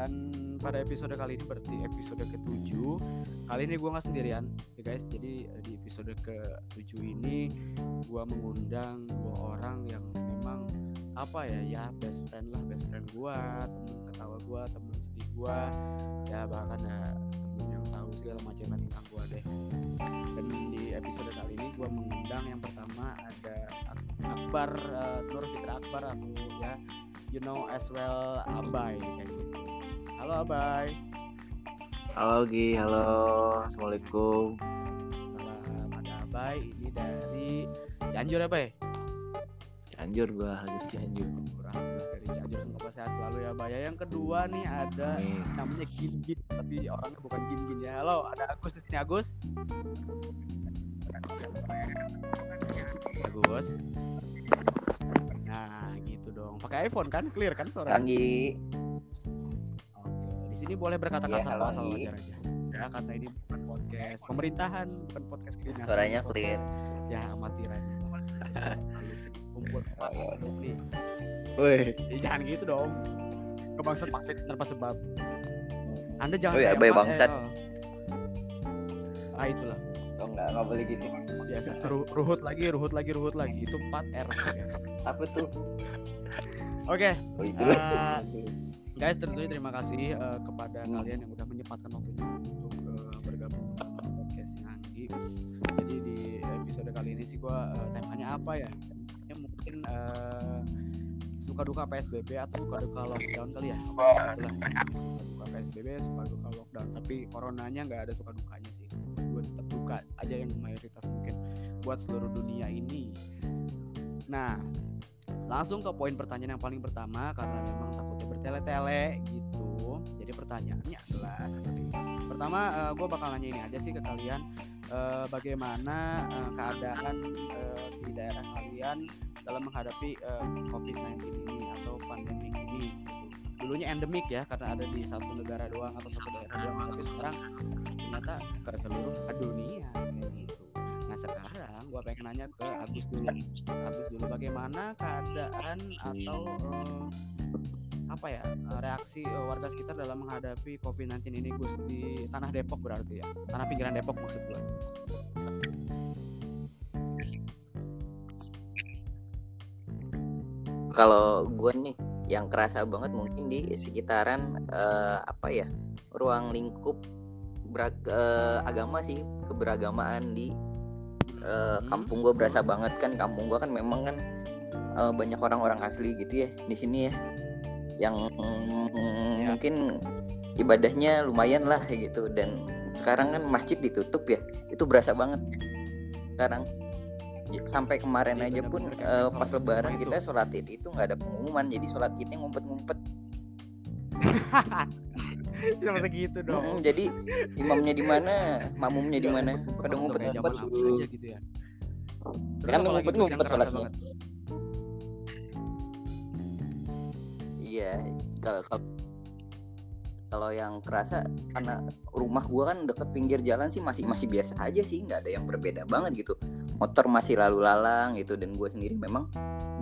dan pada episode kali ini berarti episode ke-7 Kali ini gue nggak sendirian ya guys. Jadi eh, di episode ke-7 ini gue mengundang dua orang yang memang apa ya ya best friend lah best friend gue temen ketawa gue temen sedih gue ya bahkan ya temen yang tahu segala macam tentang gue deh. Dan di episode kali ini gue mengundang yang pertama ada Akbar uh, Nur Fitra Akbar atau ya you know as well Abai kayak gitu halo Abai Halo Gi, halo. Assalamualaikum. salam ada Abai ini dari Cianjur apa ya Cianjur gua di Cianjur. kurang dari Cianjur. Semoga sehat selalu ya Bay yang kedua nih ada Amin. namanya Gin Gin tapi orangnya bukan Gin Gin ya. Halo ada Agus di sini Agus. Agus. Nah gitu dong. Pakai iPhone kan? Clear kan suara Lagi. Sini boleh berkata Iya, kasar halo, asal Anggi. wajar aja. Ya, karena ini bukan podcast pemerintahan, bukan podcast kedinasan. Suaranya clear. Ya, amatiran. Kumpul Oh, iya, iya. nih. Woi. Ya, jangan gitu dong. Kebangsat maksud tanpa sebab. Anda jangan Oh iya, kayak Bay Mat, bangsat. eh, Ah, itulah. Oh enggak, enggak boleh gitu. Biasa Ru- ruhut lagi, ruhut lagi, ruhut lagi. Itu 4 R. ya. Apa tuh? Oke, Oh itu. Guys, tentunya terima kasih eh, kepada Hmm. kalian yang udah menyempatkan waktunya untuk eh, bergabung di podcastnya Anggi. Jadi di episode kali ini sih gua eh, temanya apa ya? Temanya mungkin eh, suka duka PSBB atau suka duka lockdown kali ya. Itulah suka duka PSBB, suka duka lockdown. Tapi coronanya nggak ada suka dukanya sih. Gue tetap duka aja yang mayoritas mungkin buat seluruh dunia ini. Nah, langsung ke poin pertanyaan yang paling pertama karena memang takutnya bertele-tele gitu jadi pertanyaannya adalah seperti ini. pertama gue bakal nanya ini aja sih ke kalian eh, bagaimana eh, keadaan eh, di daerah kalian dalam menghadapi eh, COVID-19 ini atau pandemi ini gitu. dulunya endemik ya karena ada di satu negara doang atau satu daerah doang tapi sekarang ternyata ke seluruh dunia gitu Nah sekarang gua pengen nanya ke Agus dulu. Agus dulu bagaimana keadaan atau eh, apa ya eh, reaksi eh, warga sekitar dalam menghadapi COVID-19 ini Gus di tanah Depok berarti ya tanah pinggiran Depok maksud gua. kalau gue nih yang kerasa banget mungkin di sekitaran eh, apa ya ruang lingkup berag- eh, agama sih keberagamaan di Hmm. kampung gue berasa banget kan kampung gue kan memang kan eh, banyak orang-orang asli gitu ya di sini ya yang Ya. mungkin ibadahnya lumayan lah gitu dan sekarang kan masjid ditutup ya itu berasa banget sekarang Ya, sampai kemarin Iya, aja pun sholat pas lebaran itu. kita sholat id itu nggak ada pengumuman jadi sholat idnya ngumpet-ngumpet Sama segitu dong. Mm, jadi imamnya di mana makmumnya di Iya, mana pada ngumpet-ngumpet gitu ya. Kan ngumpet-ngumpet sholatnya. Iya, kalau kalau yang kerasa karena rumah gua kan deket pinggir jalan sih masih masih biasa aja sih, nggak ada yang berbeda banget gitu. Motor masih lalu lalang gitu dan gue sendiri memang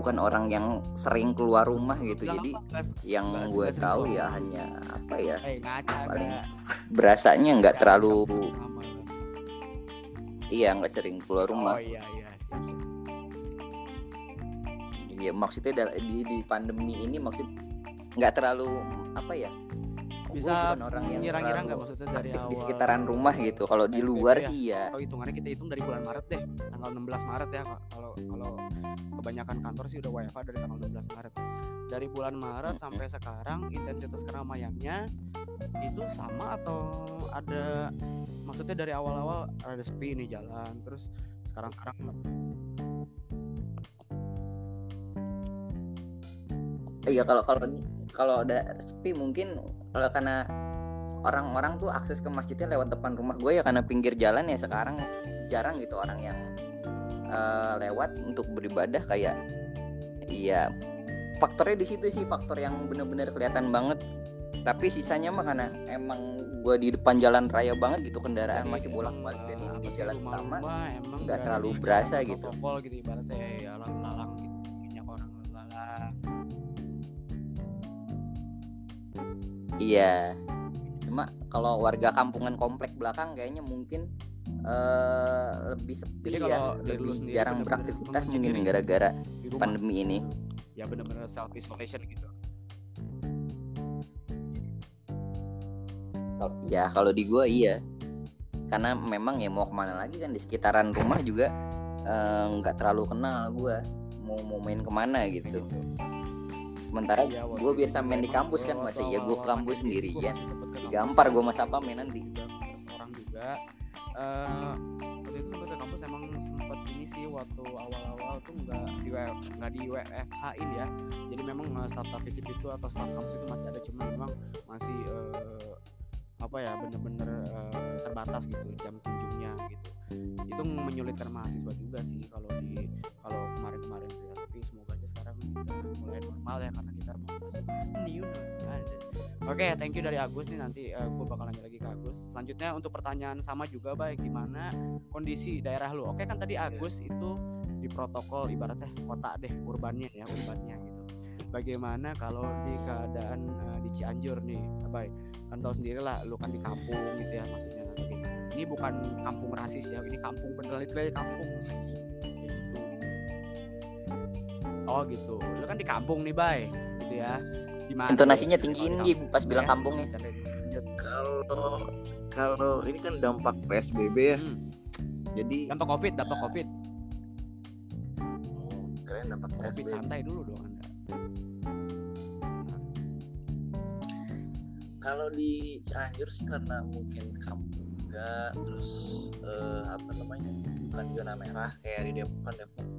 bukan orang yang sering keluar rumah gitu. Bilang Jadi yang gue tahu ya hanya apa ya Eh, ngaca paling ada. berasanya nggak Ada terlalu iya nggak sering keluar rumah. Oh iya iya. Iya maksudnya di di pandemi ini maksud nggak terlalu apa ya? Bisa orang yang ngira-ngira nggak terlalu maksudnya dari aktif awal di sekitaran rumah gitu. Kalau di luar ya? sih ya. atau hitungannya kita hitung dari bulan Maret deh tanggal 16 Maret ya kalau kalau kebanyakan kantor sih udah WFH dari tanggal 16 Maret dari bulan Maret Mm-mm. sampai sekarang intensitas keramaiannya itu sama atau ada maksudnya dari awal-awal ada sepi nih jalan terus sekarang sekarang Iya kalau kalau kalau ada sepi mungkin kalau karena orang-orang tuh akses ke masjidnya lewat depan rumah gue ya karena pinggir jalan ya sekarang jarang gitu orang yang eh, lewat untuk beribadah kayak iya faktornya di situ sih faktor yang bener-bener kelihatan banget tapi sisanya mah karena emang gue di depan jalan raya banget gitu kendaraan Jadi masih bolak balik dan eh, ini di jalan utama nggak terlalu berasa gitu. protokol gitu ibaratnya ya Iya. Cuma kalau warga kampungan komplek belakang kayaknya mungkin eh lebih sepi Jadi ya, lebih sendiri jarang beraktivitas mungkin gara-gara pandemi ini. ya bener-bener self isolation gitu Kalau ya kalau di gua iya. Karena memang ya mau ke mana lagi kan di sekitaran rumah juga eh, nggak terlalu kenal gua mau mau main ke mana gitu. Sementara Iya, gue biasa main di kampus kan waktu masih ya gue ke kampus sendirian. Digampar gue juga. mas apa main nanti. terus orang juga eh waktu itu sempat ke kampus emang sempat ini sih waktu awal-awal tuh nggak di nggak di WFH in ya jadi memang eh, staff-staff visip itu atau staff kampus itu masih ada cuma memang masih eh, apa ya bener-bener terbatas gitu jam kunjungnya gitu itu menyulitkan mahasiswa juga sih kalau di kalau kemarin-kemarin ya udah mulai normal ya karena kita masuk new normal Oke, thank you dari Agus nih nanti gue bakal nanya lagi ke Agus. Selanjutnya untuk pertanyaan sama juga baik gimana kondisi daerah lu? Oke kan tadi Agus itu di protokol ibaratnya kota deh urbannya ya urbannya gitu. Bagaimana kalau di keadaan eh, di Cianjur nih, baik kan tahu sendiri lah, lu kan di kampung gitu ya maksudnya? Ini bukan kampung rasis ya, ini kampung beneran literally kampung. Gitu. Oh gitu, lu kan di kampung nih bay, gitu ya. Gimana? Intonasinya tuh tinggiin di pas bilang ya? kampungnya. Bercanda. Kalau kalau ini kan dampak PSBB ya. Hmm. Jadi Dampak covid, dampak covid, oh, keren dampak covid PSBB. santai dulu dong anda. Kalau di Cianjur sih karena mungkin kampung juga terus eh, apa namanya bukan zona merah kayak di Depok kan Depok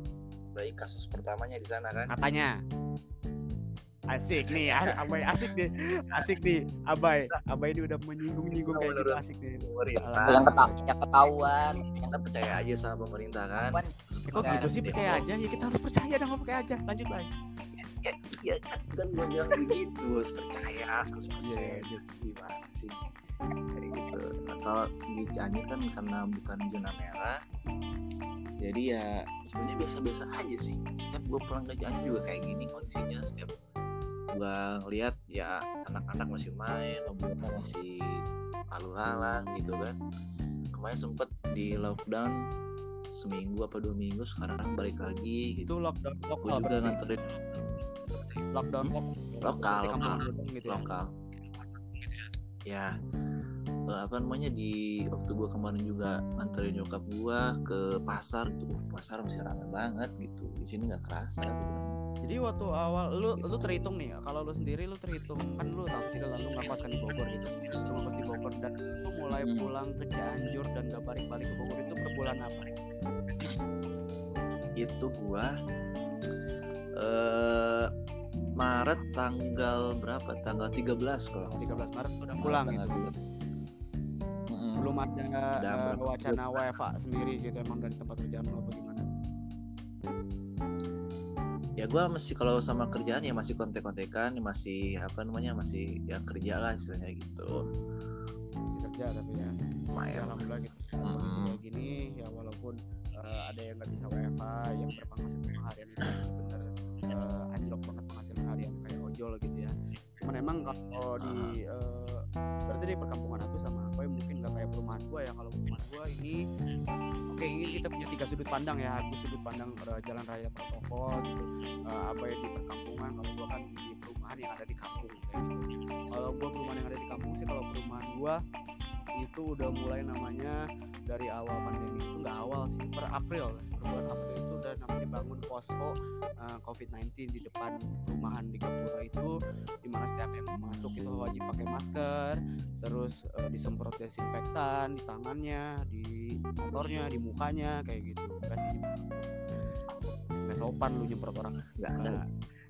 baik kasus pertamanya di sana kan? Katanya. Asik nih, abai asik nih, asik nih, abai, abai ini udah menyinggung-nyinggung kayak gitu asik nih. pemerintah. Yang keta- yang ketahuan. Kita percaya aja sama pemerintah kan? Wan, Kok gitu sih percaya aja? Ya kita harus percaya dong kayak aja. Lanjut lah. ya, iya kan kan gua bilang begitu harus percaya 100% Iya, gimana sih? Kayak gitu. Kalau di Cianjur kan karena bukan zona merah jadi ya sebenarnya biasa-biasa aja sih setiap gue pulang ke Cianjur juga kayak gini kondisinya setiap gue ngeliat ya anak-anak masih main obrolan masih lalu lalang gitu kan kemarin sempet di lockdown seminggu apa dua minggu sekarang balik lagi gitu Itu lockdown gue lokal juga berarti. nganterin Lockdown Hmm? lokal. Lokal, lokal. dong gitu ya. lokal ya apa namanya di waktu gua kemarin juga nganterin nyokap gua ke pasar tuh pasar masih ramai banget gitu di sini nggak kerasa gitu. Jadi waktu awal lu lu terhitung nih, kalau lu sendiri lu terhitung kan lu tahu tidak lalu nggak kan di Bogor gitu. Lu ngekos di Bogor dan lu mulai Hmm. pulang ke Cianjur dan gak balik-balik ke Bogor itu per bulan apa? itu gua eh Maret tanggal berapa tanggal 13 kalau nggak 13 Maret udah pulang Tanggal gitu. 13. Mm-mm. Belum ada eh, berapa wacana WFA sendiri gitu emang dari tempat kerjaan lu apa gimana? ya gua masih kalau sama kerjaan ya masih kontek-kontekan masih apa namanya masih ya kerja lah istilahnya gitu Masih kerja tapi ya. Ya, lumayan alhamdulillah gitu. Hmm. Kondisi kayak gini ya walaupun eh, ada yang nggak bisa WFA, yang berpenghasilan harian itu benar eh, anjlok banget penghasilan harian kayak ojol gitu ya. Cuman emang kalau di eh, berarti di perkampungan aku sama perumahan gua ya kalau perumahan gua ini oke ini kita punya tiga sudut pandang ya aku sudut pandang eh, jalan raya protokol gitu Eh, apa ya di perkampungan kalau gua kan di perumahan yang ada di kampung gitu. Kalau gua perumahan yang ada di kampung sih kalau perumahan gua itu udah mulai namanya dari awal pandemi. Itu nggak awal sih per April. Per bulan April itu udah namanya bangun posko eh, COVID-19 di depan perumahan di Gapura itu di mana setiap yang masuk itu wajib pakai masker terus eh, disemprot desinfektan di tangannya di motornya di mukanya kayak gitu. Enggak sih? Nggak sopan lu nyemprot orang. Nggak ada. Nah,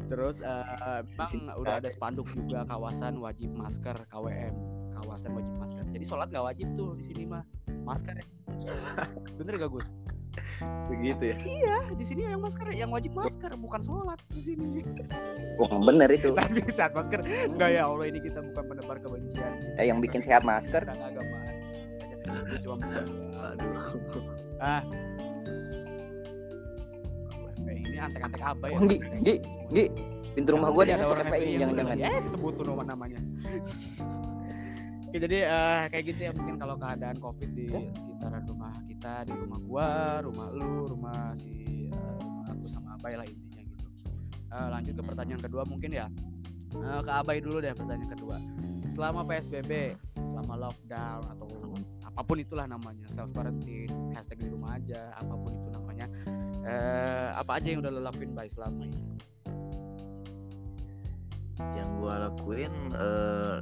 terus eh, memang sini udah ada spanduk juga kawasan wajib masker KWM kawasan wajib masker. Jadi sholat gak wajib tuh di sini mah. Masker ya. Bener gak Gus? Segitu ya? Iya di sini yang masker yang wajib masker bukan sholat di sini. Wah bener itu. Tapi saat masker enggak ya Allah ini kita bukan menebar kebencian. Eh, yang bikin sehat masker? Tentang agama. Kita cuma ah. Ini antek-antek apa ya? Oh, Gi, Gi, Gi. pintu rumah gue ada FPI ini yang jangan-jangan udah- eh disebut tuh nama namanya Oke, jadi eh, kayak gitu ya mungkin kalau keadaan covid di sekitaran rumah kita di rumah gua rumah lu rumah si eh, rumah aku sama Abai lah intinya gitu. Eh, lanjut ke pertanyaan kedua mungkin ya. Eh, ke Abai dulu deh pertanyaan kedua. Selama PSBB selama lockdown atau apa pun itulah namanya self quarantine hashtag di rumah aja apa pun itu namanya eh, apa aja yang udah lo lakuin Bay selama ini? Yang gua lakuin eh,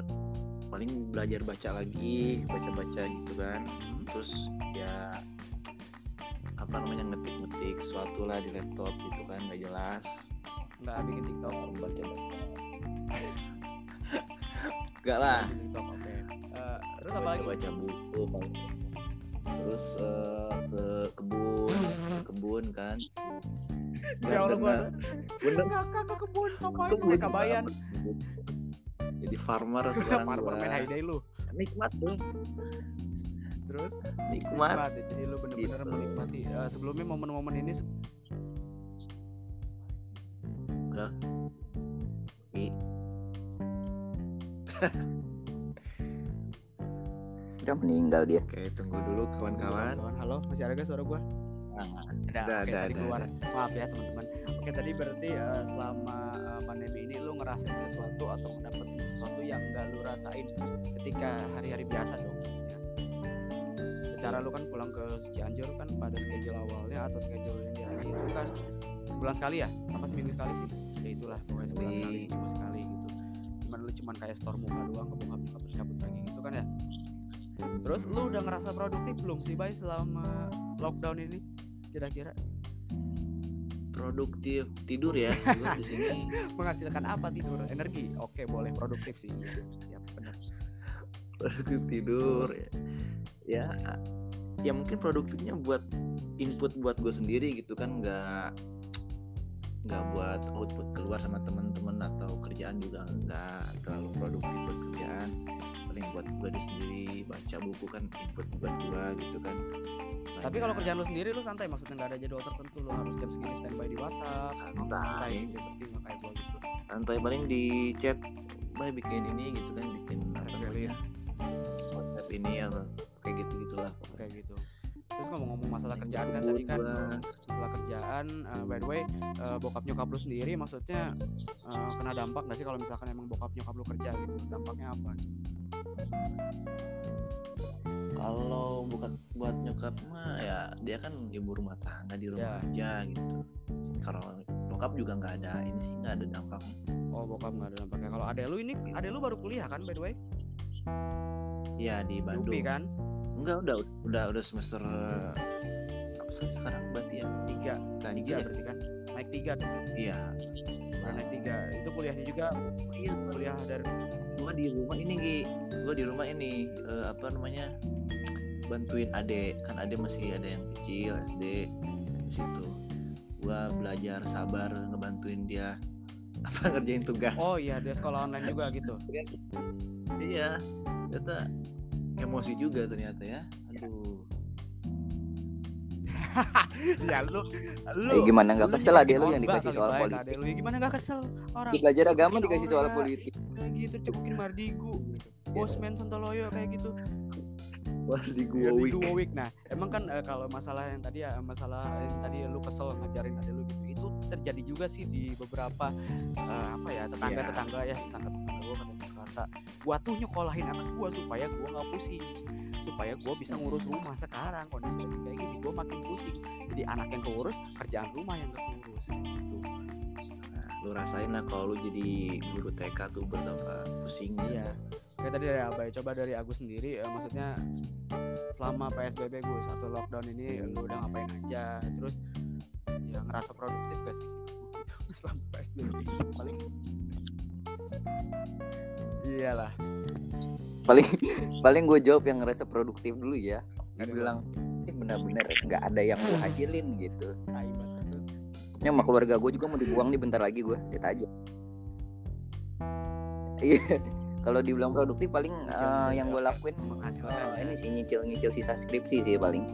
paling belajar baca lagi baca-baca gitu kan. Terus ya apa namanya ngetik-ngetik sesuatu lah di laptop gitu kan nggak jelas. Nggak bikin TikTok. Baca enggak lah. Bikin TikTok oke. Eh, terus apa lagi? Baca buku paling. terus eh, ke kebun ke kebun kan. Ya Allah, gua bener. Kakak ke kebun ngapain bayan jadi farmer sekarang farmer gua. main heyday lu. Nikmat tuh terus? Nikmat. Nikmat ya. jadi lu bener-bener Gitu. menikmati. Eh, sebelumnya momen-momen ini se- Nih, udah meninggal dia. Oke tunggu dulu kawan-kawan. Halo masih ada gak suara gua ada, Ada, oke ada, tadi ada, keluar. maaf ya teman-teman. Oke tadi berarti eh, selama eh, pandemi ini lu ngerasain sesuatu atau mendapatkan sesuatu yang gak lu rasain ketika hari-hari biasa dong ya. secara lu kan pulang ke Cianjur kan pada schedule awalnya atau schedule yang biasanya itu kan sebulan sekali ya? Apa seminggu sekali sih? Ya itulah pokoknya sebulan Iya. sekali seminggu sekali gitu. Cuman lu cuman kayak store muka doang ke bokap nyokap cabut lagi gitu kan ya? Terus lu udah ngerasa produktif belum sih bay selama lockdown ini kira-kira? Produktif. Tidur ya gua di sini. Menghasilkan apa tidur? Energi? Oke boleh. Produktif sih. Siap benar. Produktif tidur. Ya. ya ya mungkin produktifnya buat input buat gue sendiri gitu kan. Nggak nggak buat output keluar sama teman-teman atau kerjaan juga nggak terlalu produktif buat kerjaan paling buat gue sendiri baca buku kan input buat gue gitu kan. Tapi kalau Banyak. kerjaan lu sendiri lu santai maksudnya nggak ada jadwal tertentu lu harus jam segini standby di WhatsApp Santai. santai gitu berarti nggak kayak gua gitu. Santai paling di chat Bay bikin ini gitu kan bikin apa namanya. WhatsApp ini apa kayak gitu gitulah kayak gitu. Terus ngomong-ngomong masalah kerjaan kan tadi kan masalah kerjaan uh, by the way uh, bokap nyokap lu sendiri maksudnya uh, kena dampak nggak sih kalau misalkan emang bokap nyokap lu kerja gitu? Dampaknya apa kalau bukan buat nyokap mah ya dia kan ibu rumah tangga di rumah Ya. aja gitu. Kalau bokap juga nggak ada ini sih nggak ada dampak. Oh bokap nggak ada dampaknya. Kalau ada lu ini ada lu baru kuliah kan by the way? Ya di Bandung. UPI kan? Enggak udah udah udah semester apa sih sekarang? Berarti ya? Tiga. Tiga tiga ya? berarti kan? Naik tiga iya naik tiga. Itu kuliahnya juga iya. kuliah dari gua di rumah ini Gi. Gua di rumah ini eh, apa namanya bantuin ade. Kan ade masih ada yang kecil SD di situ. Gua belajar sabar ngebantuin dia apa ngerjain tugas. Oh iya dia sekolah online juga gitu. Iya. Ternyata emosi juga ternyata ya. Aduh ya lu lu Eh, gimana? Nggak kesel lah dia lu yang dikasih soal baik, politik. lu. Ya gimana gak kesel? Orang belajar agama dikasih soal politik. Kayak gitu cekokin Mardigu. Bosman Sontoloyo kayak gitu. Ya, gua dua week nah emang kan eh, kalau masalah yang tadi ya masalah yang tadi lu kesel ngajarin adek lu gitu itu terjadi juga sih di beberapa eh, apa ya tetangga tetangga ya tetangga tetangga gue pada merasa gua tuh nyekolahin anak gua supaya gua nggak pusing supaya gua bisa ngurus rumah sekarang kondisi lagi kayak gini gua makin pusing. Jadi anak yang keurus kerjaan rumah yang gak keurus gitu. Nah, lu rasain lah kalau lu jadi guru TK tuh betapa pusingnya Iya. Kayak tadi dari Abai, coba dari Agus sendiri, eh, maksudnya selama PSBB Gus atau lockdown ini lu udah ngapain aja, terus ya ngerasa produktif gak sih? Gitu selama PSBB paling iyalah paling paling gue jawab yang ngerasa produktif dulu ya. Ada bilang eh, benar-benar nggak ada yang gue hasilin gitu. Tai banget terus. Ya sama keluarga gue juga mau dibuang nih bentar lagi gue lihat aja iya kalau dibilang produktif paling eh, yang gue lakuin menghasilkan. eh, ini sih nyicil nyicil sisa skripsi sih paling.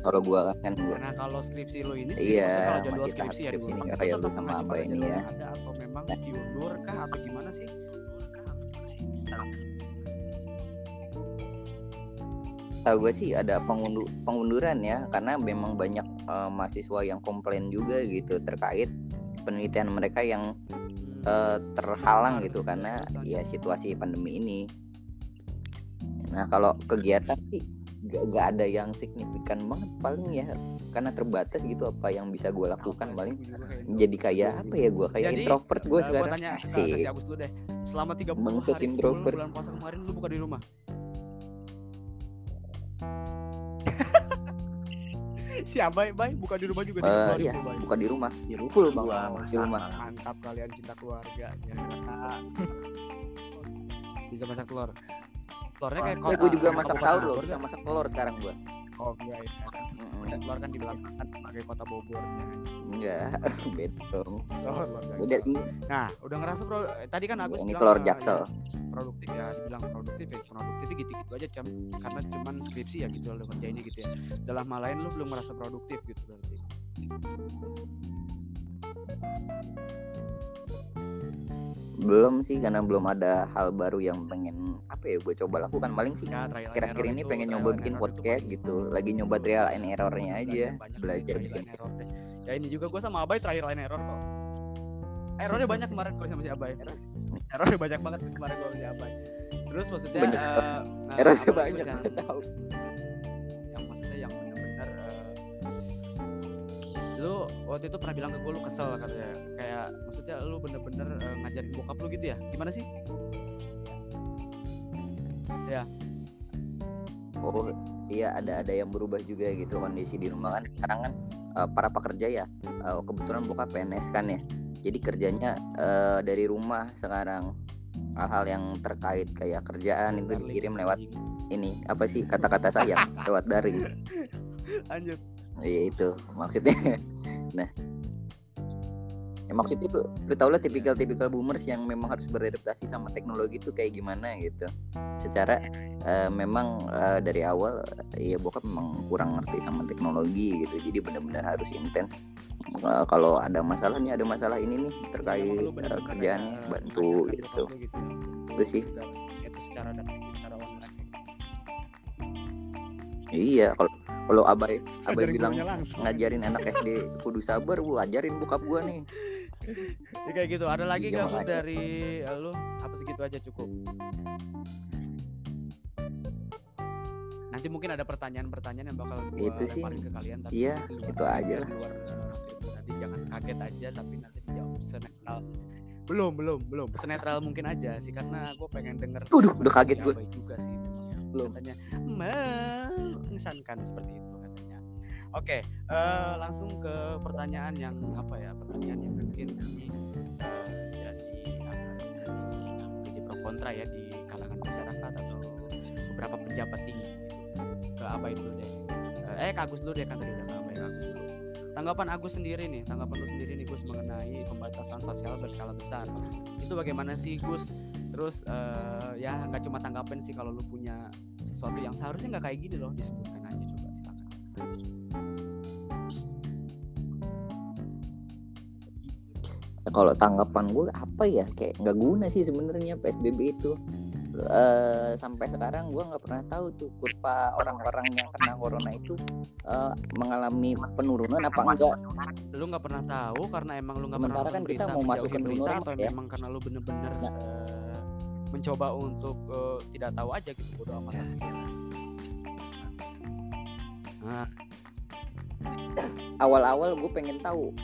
Kalau gua kan gua Karena kalau skripsi lu ini Iya, masih tahap skripsi ya skripsi nih, minggu, nggak kayak lu sama pada ini ya. yang ada atau memang diundur kah atau gimana sih? Tahu gue sih ada pengundu pengunduran ya karena memang banyak eh, mahasiswa yang komplain juga gitu terkait penelitian mereka yang eh, terhalang gitu karena ya situasi pandemi ini. Nah kalau kegiatan sih gak, gak ada yang signifikan banget paling ya karena terbatas gitu apa yang bisa gue lakukan paling sih? Jadi kayak apa ya gue kayak Jadi, introvert gue Eh, gua sekarang tanya ke, ke asik si Agus dulu deh. Selama 30 Bangsat hari introvert. bulan puasa kemarin lu buka di rumah. Si Abai, Bay, buka di rumah juga 30 hari iya tuh, Bay. bukan di rumah di rumah Full, Bang. Di rumah. Mantap kalian cinta keluarga. Ya, Bisa masak telur. Telurnya kayak Eh, kok- gue juga masak sahur loh bisa masak telur sekarang gue Oh enggak ya. kan. Mm-mm. Telur kan di belakang kan pakai kota Bogor. Ya. enggak dong Telur, telur, beda guys. ini Nah, udah ngerasa bro, tadi kan Agus ini telur eh, jaksel ya, produktif ya, dibilang produktif ya, produktif gitu-gitu aja cem, karena cuman skripsi ya gitu lo kerjainnya gitu ya. Dalam hal lain lu belum merasa produktif gitu berarti. Belum sih karena belum ada hal baru yang pengen apa ya gue coba lakukan paling sih Ya, akhir-akhir error ini pengen nyoba bikin error itu podcast gitu lagi nyoba trial and errornya aja Belajar banyak belajar bikin and error deh. Ya ini juga gue sama Abai trial and error kok. Errornya banyak kemarin gue sama si Abai. Errornya banyak banget kemarin gue sama si Abai. Terus maksudnya Banyak. eh, eh, errornya banyak yang- gue tahu yang maksudnya yang benar-benar eh, lu waktu itu pernah bilang ke gue lu kesel katanya kayak maksudnya lu bener-bener eh, ngajarin bokap lu gitu ya? Gimana sih? Oh iya ada ada yang berubah juga gitu kondisi di rumah kan. Sekarang kan eh, para pekerja ya eh, kebetulan bokap PNS kan ya. Jadi kerjanya eh, dari rumah sekarang. Hal-hal yang terkait kayak kerjaan itu dikirim lewat ini apa sih kata-kata sayang lewat daring. Lanjut. Iya itu maksudnya. Nah ya maksudnya lu, lu tau lah tipikal-tipikal boomers yang memang harus beradaptasi sama teknologi itu kayak gimana gitu. Secara eh, memang eh, dari awal eh, ya bokap memang kurang ngerti sama teknologi gitu. Jadi benar-benar harus intens. Eh, kalau ada masalah nih ada masalah ini nih terkait kayak, eh, bantu gitu. gitu itu sih. Itu secara daring secara online. Iya kalau kalau abai abai bilang ngajarin anak SD kudu sabar gua ajarin bokap gua nih ya kayak gitu ada lagi Iya, gak Gus makanya. dari eh, lu apa segitu aja cukup nanti mungkin ada pertanyaan-pertanyaan yang bakal gua Itu sih. ke kalian tapi Iya, luar itu aja lah. luar eh, script tadi jangan kaget aja tapi nanti dijawab senetral belum belum belum senetral mungkin aja sih karena gue pengen denger sih udah kaget. Abai juga sih. Belum. katanya mengesankan seperti itu oke eh, langsung ke pertanyaan yang apa ya pertanyaan yang mungkin ini eh, jadi apa ya, jadi, pro kontra ya di kalangan masyarakat atau beberapa pejabat tinggi gitu. ke Abai dulu deh. Eh, eh ke Agus dulu deh kan tadi udah Abai ke Agus dulu. Tanggapan Agus sendiri nih tanggapan lu sendiri nih Gus mengenai pembatasan sosial berskala besar. Itu bagaimana sih Gus? Terus eh, ya nggak cuma tanggapan sih kalau lu punya sesuatu yang seharusnya nggak kayak gini loh disebutkan aja coba silakan Ya, kalau tanggapan gue apa ya kayak nggak guna sih sebenarnya PSBB itu Eh, sampai sekarang gue nggak pernah tahu tuh kurva orang-orang yang kena corona itu eh, mengalami penurunan apa enggak lu nggak pernah tahu karena emang lu nggak pernah kan kita mau masuk ke normal atau ya. memang karena lu bener-bener Nah. eh, mencoba untuk eh, tidak tahu aja gitu bodo amat lah. nah awal-awal gue pengen tahu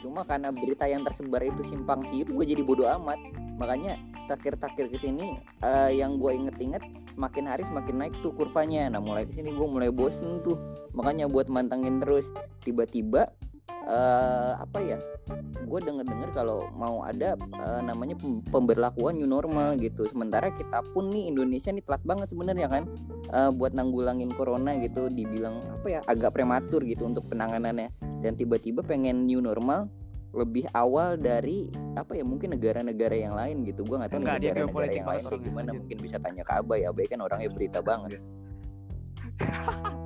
cuma karena berita yang tersebar itu simpang siur gue jadi bodoh amat. Makanya takir-takir ke sini eh, yang gue inget-inget semakin hari semakin naik tuh kurvanya. Nah mulai di sini gue mulai bosen tuh. Makanya buat mantengin terus tiba-tiba eh, apa ya gue denger-denger kalau mau ada eh, namanya pem- pemberlakuan new normal gitu. Sementara kita pun nih Indonesia nih telat banget sebenarnya kan eh, buat nanggulangin corona gitu dibilang apa ya agak prematur gitu untuk penanganannya. Dan tiba-tiba pengen new normal lebih awal dari apa ya mungkin negara-negara yang lain gitu. Gua nggak tahu Enggak, negara-negara yang lain kayak gimana. Lanjut. mungkin bisa tanya ke Abai. Abai kan orangnya berita banget.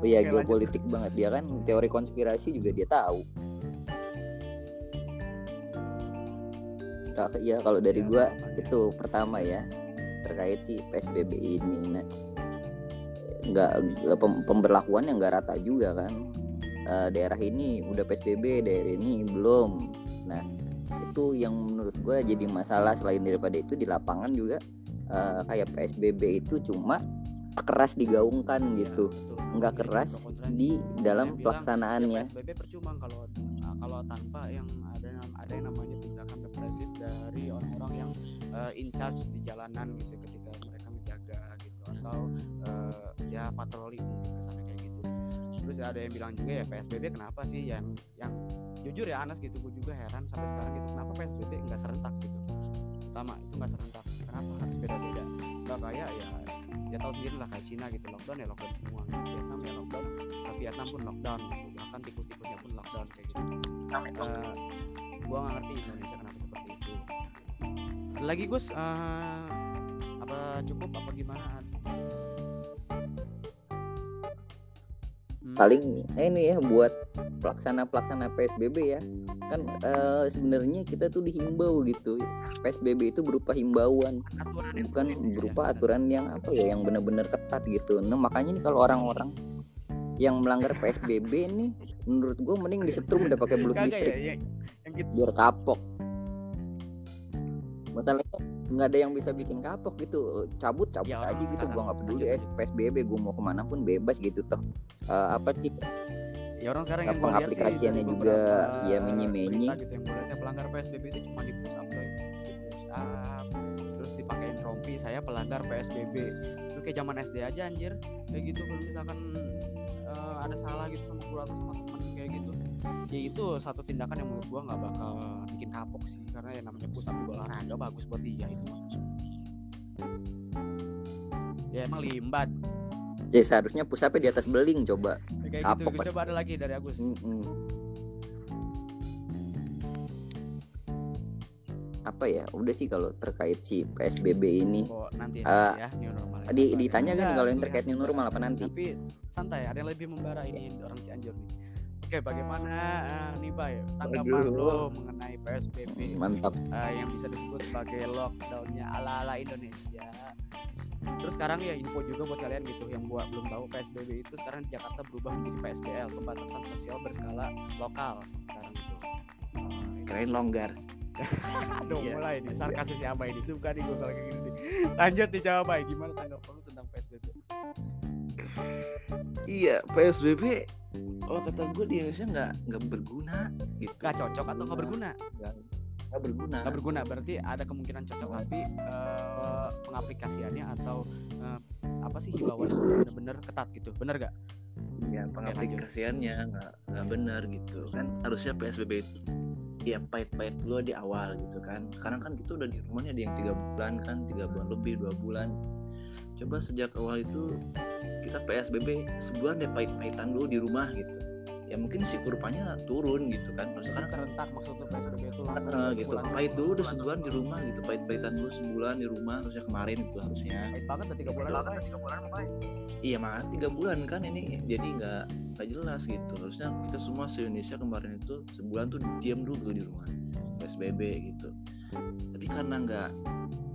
Iya Oke, geopolitik banget dia kan. Teori konspirasi juga dia tahu Kak, iya kalau dari Iya, gua itu pertama ya terkait si PSBB ini. Nah nggak nggak pem- pemberlakuan yang nggak rata juga kan. Eh, daerah ini udah PSBB daerah ini belum. Nah itu yang menurut gua jadi masalah selain daripada itu di lapangan juga eh, kayak PSBB itu cuma keras digaungkan Iya, gitu. nggak keras di dalam bilang, pelaksanaannya. Ya PSBB percuma kalau uh, kalau tanpa yang ada ada yang namanya uh, in charge di jalanan gitu ketika mereka menjaga gitu. Atau uh, ya patroli mungkin ke sana kayak gitu. Terus ada yang bilang juga ya PSBB kenapa sih yang yang jujur ya Anas gitu gue juga heran sampai sekarang gitu kenapa PSBB nggak serentak gitu? Pertama itu nggak serentak. Kenapa harus beda-beda? Nggak kayak ya ya tahu sendiri lah kayak Cina gitu lockdown ya lockdown semua. Gitu. Vietnam ya lockdown. Ke Vietnam pun lockdown gitu bahkan tikus-tikusnya pun lockdown kayak gitu. Eh, gua nggak ngerti Indonesia lagi Gus eh, apa cukup apa gimana? Hmm, paling eh, ini ya buat pelaksana pelaksana PSBB ya. Kan eh, sebenarnya kita tuh dihimbau gitu. PSBB itu berupa himbauan aturan bukan ya, berupa aturan yang apa ya yang benar-benar ketat gitu. Nah makanya nih kalau orang-orang yang melanggar PSBB nih menurut gue mending disetrum udah pakai belut Kagak listrik. ya, yang gitu. Biar kapok masalahnya nggak ada yang bisa bikin kapok gitu. Cabut cabut Ya, aja gitu. Gua nggak peduli Lanjut, eh, PSBB gue mau ke mana pun bebas gitu toh. Eh, apa sih? Ya orang sekarang yang pengaplikasiannya juga ya menye-menye. berita gitu yang gue ya pelanggar PSBB itu cuma di push up coy. di push up terus dipakein rompi saya pelanggar PSBB itu kayak zaman SD aja anjir. Kayak gitu kalau misalkan eh, ada salah gitu sama guru atau sama teman ya itu satu tindakan yang menurut gua nggak bakal bikin kapok sih karena yang namanya push up juga olahraga bagus buat dia itu ya emang limbat ya seharusnya pusapnya di atas beling coba Ya, kayak Kapok gitu Gus. pasti. coba ada lagi dari Agus Mm-mm. apa ya udah sih kalau terkait si PSBB ini Oh, nanti Eh, ya, ya new normal. di, ditanya kan nih kalau yang terkait new normal apa nanti Tapi santai, ada yang lebih membara ini orang Cianjur nih. Oke, bagaimana eh, nih Bay tanggapan Aduh. lo mengenai PSBB mantap eh, yang bisa disebut sebagai lockdownnya ala-ala Indonesia? Terus sekarang ya info juga buat kalian gitu yang buat belum tahu PSBB itu sekarang di Jakarta berubah menjadi PSBL, pembatasan sosial berskala lokal sekarang itu. kirain longgar Aduh Iya. mulai nih sarkasnya si Abay nih suka nih gue kalau kayak gini. Lanjut nih jawab Bay gimana tanggapan lu tentang PSBB? Iya PSBB oh kata gue di Indonesia nggak nggak berguna gitu. Gak cocok atau nggak berguna? nggak berguna. Nggak berguna berarti ada kemungkinan cocok tapi eh, pengaplikasiannya atau eh, apa sih himbauan itu bener-bener ketat gitu, bener gak? ya pengaplikasiannya nggak nggak benar gitu kan. Harusnya PSBB itu ya pahit-pahit dulu di awal gitu kan. Sekarang kan kita udah di rumahnya ada yang tiga bulan kan tiga bulan lebih dua bulan coba sejak awal itu kita PSBB sebulan deh pahit-pahitan dulu di rumah gitu. Ya mungkin si kurvanya turun gitu kan. Terus sekarang kan serentak maksudnya PSBB itu langsung eh, gitu. sebulan- pahit dulu udah sebulan di rumah gitu. Pahit-pahitan dulu sebulan di rumah harusnya kemarin itu harusnya. Pahit banget udah tiga bulan apa? Tiga bulan apa? Iya mah tiga bulan kan ini. Jadi nggak nggak jelas gitu. Harusnya kita semua se Indonesia kemarin itu sebulan tuh diam dulu di rumah PSBB gitu. Tapi karena nggak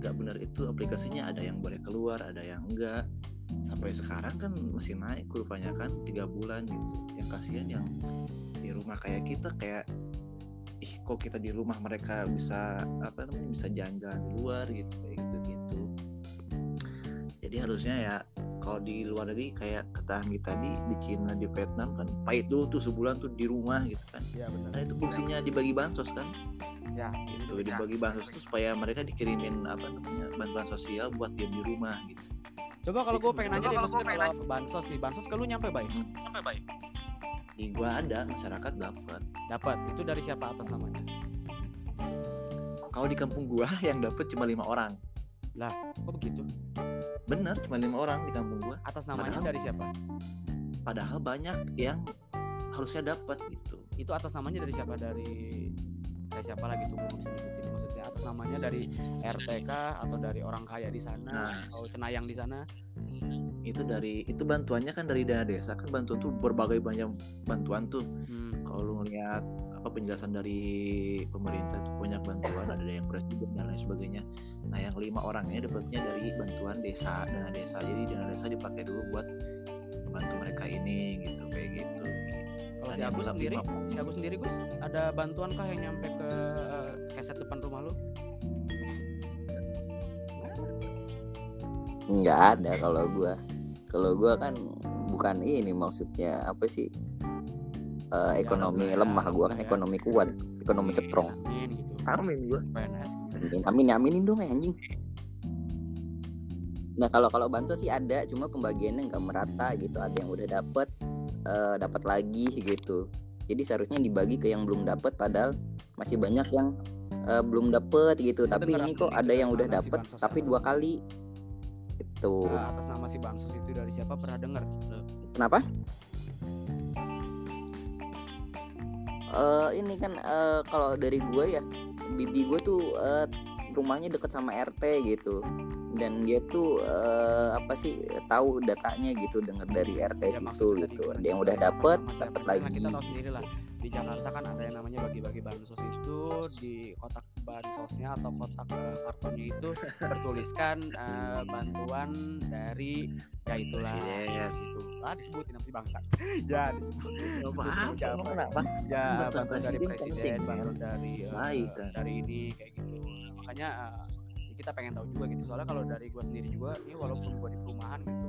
nggak benar itu aplikasinya ada yang boleh keluar ada yang enggak. Sampai sekarang kan masih naik kurvanya kan tiga bulan gitu. Yang kasihan yang di rumah kayak kita kayak ih kok kita di rumah mereka bisa apa namanya bisa jalan-jalan di luar gitu kayak gitu gitu jadi harusnya ya kalau di luar negeri kayak kata Anggi tadi di Cina di Vietnam kan pahit dulu tuh sebulan tuh di rumah gitu kan. Iya benar. nah itu fungsinya dibagi bansos kan Ya, gitu dibagi bansos tuh supaya mereka dikirimin apa namanya bantuan sosial buat diam di rumah gitu Coba kalau gue pengen nanya deh, kalau kalau bansos nih, bansos ke lu nyampe baik? Nyampe baik. di gua ada masyarakat dapat Dapat. Itu dari siapa atas namanya? kalau di kampung gua yang dapat cuma lima orang Kok begitu? bener cuma lima orang di kampung gua Atas namanya Padahal- dari siapa? padahal banyak yang harusnya dapat gitu Itu atas namanya dari siapa? Dari dari siapa lagi tuh gue bisa nyebutin maksudnya. Atas namanya dari RTK atau dari orang kaya di sana Nah. atau cenayang di sana. Itu dari itu bantuannya kan dari dana desa kan bantuan tuh berbagai banyak bantuan tuh. Hmm. kalau lu ngeliat apa penjelasan dari pemerintah itu banyak bantuan ada yang presiden dan lain sebagainya. Nah yang lima orangnya dapatnya dari bantuan desa dana desa. Jadi dana desa dipakai dulu buat membantu mereka ini gitu kayak gitu Kalau si yang Agus sendiri, si Agus sendiri Gus, ada bantuan kah yang nyampe ke eh, keset depan rumah lu? nggak ada kalau gua. Kalau gua kan bukan ini maksudnya apa sih? Eh, ekonomi alhamdulillah, lemah gua kan alhamdulillah. ekonomi kuat ekonomi strong. Amin gitu. amin gua. PNS. amin amin aminin dong ya, anjing. Nah kalau kalau bansos sih ada cuma pembagiannya nggak merata gitu ada yang udah dapet eh, dapat lagi gitu. Jadi seharusnya dibagi ke yang belum dapet padahal masih banyak yang eh, belum dapet gitu. Tapi ini kok ada yang udah mana si tapi apa? dua kali. Itu Nah, atas nama si Bansos itu dari siapa pernah dengar? Kenapa? Eh ini kan eh, kalau dari gue ya bibi gue tuh eh, rumahnya deket sama RT gitu dan dia tuh eh, apa sih tahu datanya gitu dengar dari RT ya situ gitu. ada yang udah dapet juga, lagi. kita tahu sendiri lah di Jakarta kan ada yang namanya bagi-bagi bansos itu di kotak bansosnya atau kotak eh, kartonnya itu bertuliskan eh, bantuan dari ya itulah Presiden. gitu. Ah disebutin nama si bangsa ya disebutin. Siapa? kenapa ya Bantuan dari presiden penting, bantuan dari eh, Baik, kan. dari ini kayak gitu. Makanya eh, kita pengen tahu juga gitu. Soalnya kalau dari gua sendiri juga ini walaupun gua di perumahan gitu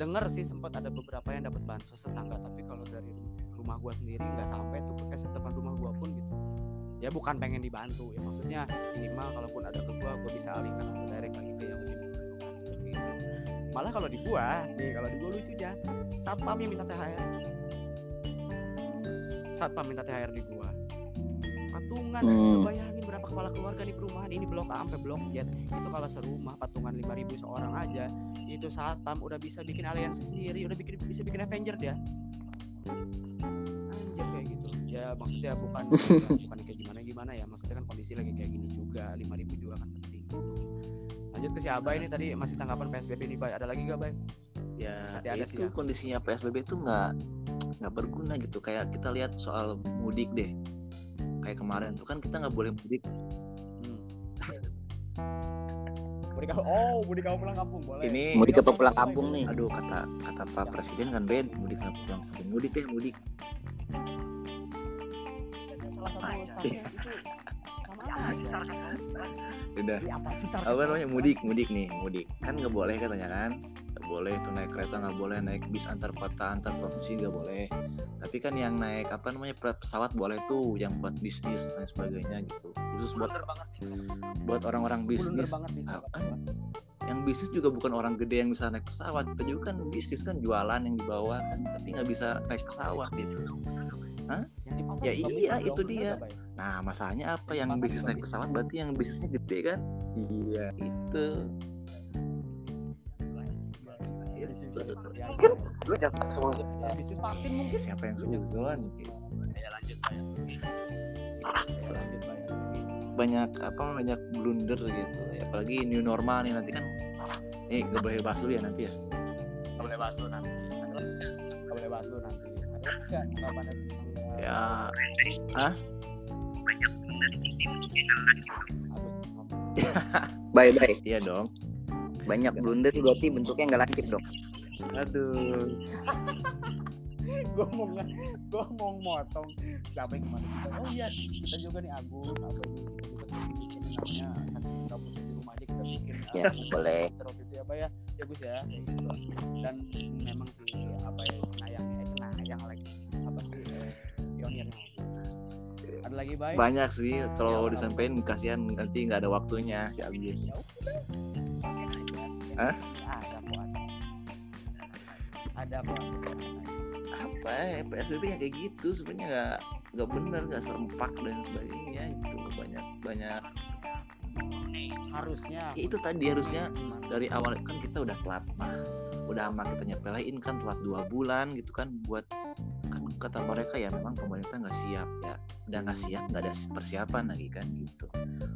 denger sih sempat ada beberapa yang dapat bansos tetangga tapi kalau dari rumah gua sendiri nggak sampai tuh ke depan rumah gua pun gitu ya bukan pengen dibantu. Ya maksudnya minimal kalaupun ada ke gua gua bisa alihkan atau direct lagi ke yang lebih membutuhkan seperti itu. Malah kalau di gua nih kalau di gua lucunya satpam yang minta THR satpam minta THR di gua patungan. Hmm. bayangin berapa kepala keluarga di perumahan ini blok A sampai blok Z. Itu kalau serumah patungan 5000 seorang aja itu satpam udah bisa bikin aliansi sendiri udah bikin bisa bikin Avenger dia. Anjir kayak gitu. Ya maksudnya bukan bukan kayak gimana gimana ya. Maksudnya kan kondisi lagi kayak gini juga 5000 juga kan penting. Lanjut ke si Abay ini tadi masih tanggapan PSBB nih Bay. Ada lagi gak Bay? Ya Nanti ada sih itu ya. kondisinya PSBB itu nggak nggak berguna gitu. Kayak kita lihat soal mudik deh kayak kemarin tuh kan kita nggak boleh mudik. Hmm. mudik oh mudik kamu pulang kampung? Boleh. Ini Mudik apa pulang kampung nih? aduh kata kata pak presiden kan bed mudik nggak pulang kampung? Mudik deh mudik. Salah satu itu aja udah. Apa sih sarkas- apa namanya? Mudik mudik nih mudik. Kan nggak boleh katanya kan? Nggak boleh tuh naik kereta nggak boleh naik bis antar kota antar provinsi nggak boleh. Tapi kan yang naik apa namanya pe- pesawat boleh tuh yang buat bisnis dan sebagainya gitu. Khusus buat buat orang-orang bisnis. Ah, kan? Yang bisnis juga bukan orang gede yang bisa naik pesawat. Kita juga kan bisnis kan jualan yang dibawa kan tapi nggak bisa naik pesawat gitu Yang di pasar Ya iya, itu dia. Bay? nah masalahnya apa yang Pasar bisnis naik pesawat berarti yang bisnisnya gede kan iya itu ya, lu jangan ya, bisnis vaksin mungkin siapa yang suzon ya lanjut. Ya, banyak apa banyak blunder gitu ya, apalagi new normal nih nanti kan eh gak boleh bahas dulu ya nanti ya Nggak boleh bahas dulu nanti Nggak boleh bahas dulu nanti nggak eh, ya. Agus? Bye bye. iya dong. Banyak blunder berarti bentuknya nggak lancip dong. aduh. Gue mau gue mau motong. Siapa yang ke mana sih? Oh iya kita juga nih Agus apa ini kita bikin namanya? Saking kita punya di rumah aja kita bikin Ya, boleh. terus itu ya ya. Ya Gus ya. Dan memang sih apa ya cenayangnya eh, cenayang lagi ada lagi baik banyak sih Ya, kalau apa- disampaikan kasihan nanti nggak ada waktunya si Agus ya. Hah? ada kok ada kok apa ya PSBB yang kayak gitu sebenarnya nggak nggak bener nggak serempak dan sebagainya. Gitu banyak banyak. Harusnya. Ya itu tadi harusnya dari awal kan kita udah telat mah udah sama kita nyepelein kan telat dua bulan gitu kan buat kata mereka ya memang pemerintah nggak siap ya udah nggak siap nggak ada persiapan lagi kan gitu.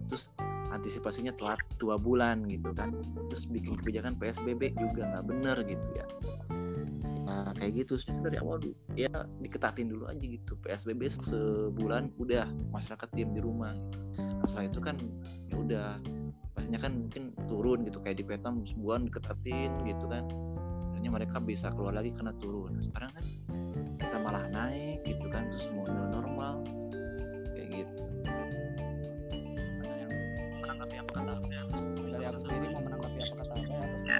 Terus antisipasinya telat dua bulan gitu kan. Terus bikin kebijakan PSBB juga nggak bener gitu ya. Nah kayak gitu sebenarnya dari awal ya diketatin dulu aja gitu. PSBB sebulan udah masyarakat diam di rumah nah, setelah itu kan ya udah pastinya kan mungkin turun gitu. Kayak di Vietnam sebulan diketatin gitu kan akhirnya mereka bisa keluar lagi karena turun. Nah, sekarang kan kita malah naik gitu kan terus mau new normal. Kayak gitu. Menanggapi apa kata ya dari aku sendiri mau menanggapi apa kata apa ya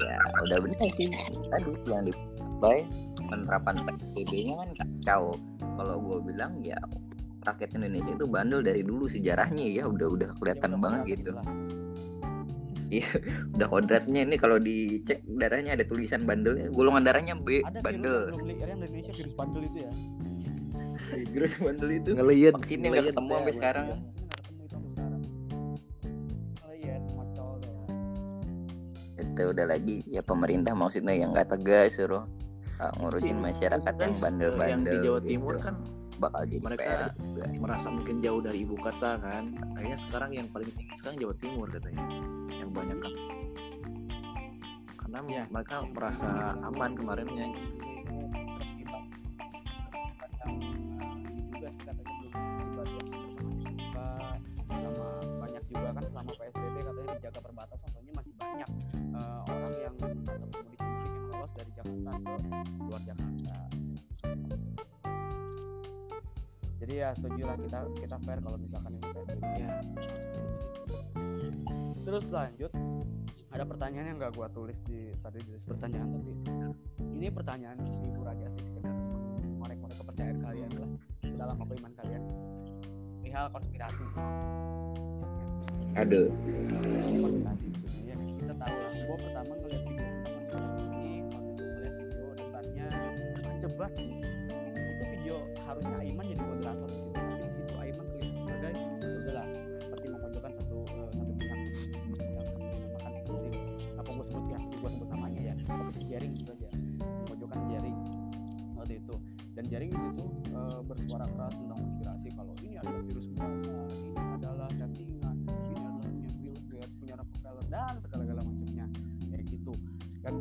ya udah benar sih. Tadi yang di by penerapan PSBB-nya kan kacau. Kalau gue bilang ya rakyat Indonesia itu bandel dari dulu sejarahnya ya. Udah udah kelihatan banget gitu udah kodratnya. Ini kalau dicek darahnya ada tulisan bandelnya. Golongan darahnya B ada bandel. virus yang yang di Indonesia virus bandel itu ya? Virus bandel itu? Sampai sekarang. Ini nggak ketemu sampai sekarang. Iya itu udah lagi. Ya pemerintah maksudnya yang nggak tegas suruh uh, ngurusin masyarakat yang bandel-bandel yang di Jawa gitu. Timur kan bakal jadi mereka PR juga. merasa mungkin jauh dari ibu kota kan akhirnya sekarang yang paling tinggi sekarang Jawa Timur katanya yang banyak kan karena Ya. mereka merasa aman kemarinnya gitu. Kita kita fair kalau misalkan ini PSBB nya terus lanjut ada pertanyaan yang gak gua tulis di tadi di list pertanyaan. Tapi ini pertanyaan hibur aja sih sekedar ngorek-ngorek kepercayaan kalian lah sedalam apa iman kalian perihal konspirasi. Ini konspirasi maksudnya. Ya kita tahu lah gua pertama ngeliat video konspirasi ini waktu itu ngeliat video debatnya debat sih. Itu video harusnya Aiman jadi moderator jaring di situ eh, bersuara keras tentang konspirasi kalau ini adalah virus buatan ini adalah settingan ini adalah punya Bill Gates punya Rockefeller dan segala-gala macamnya. Kayak gitu. Kan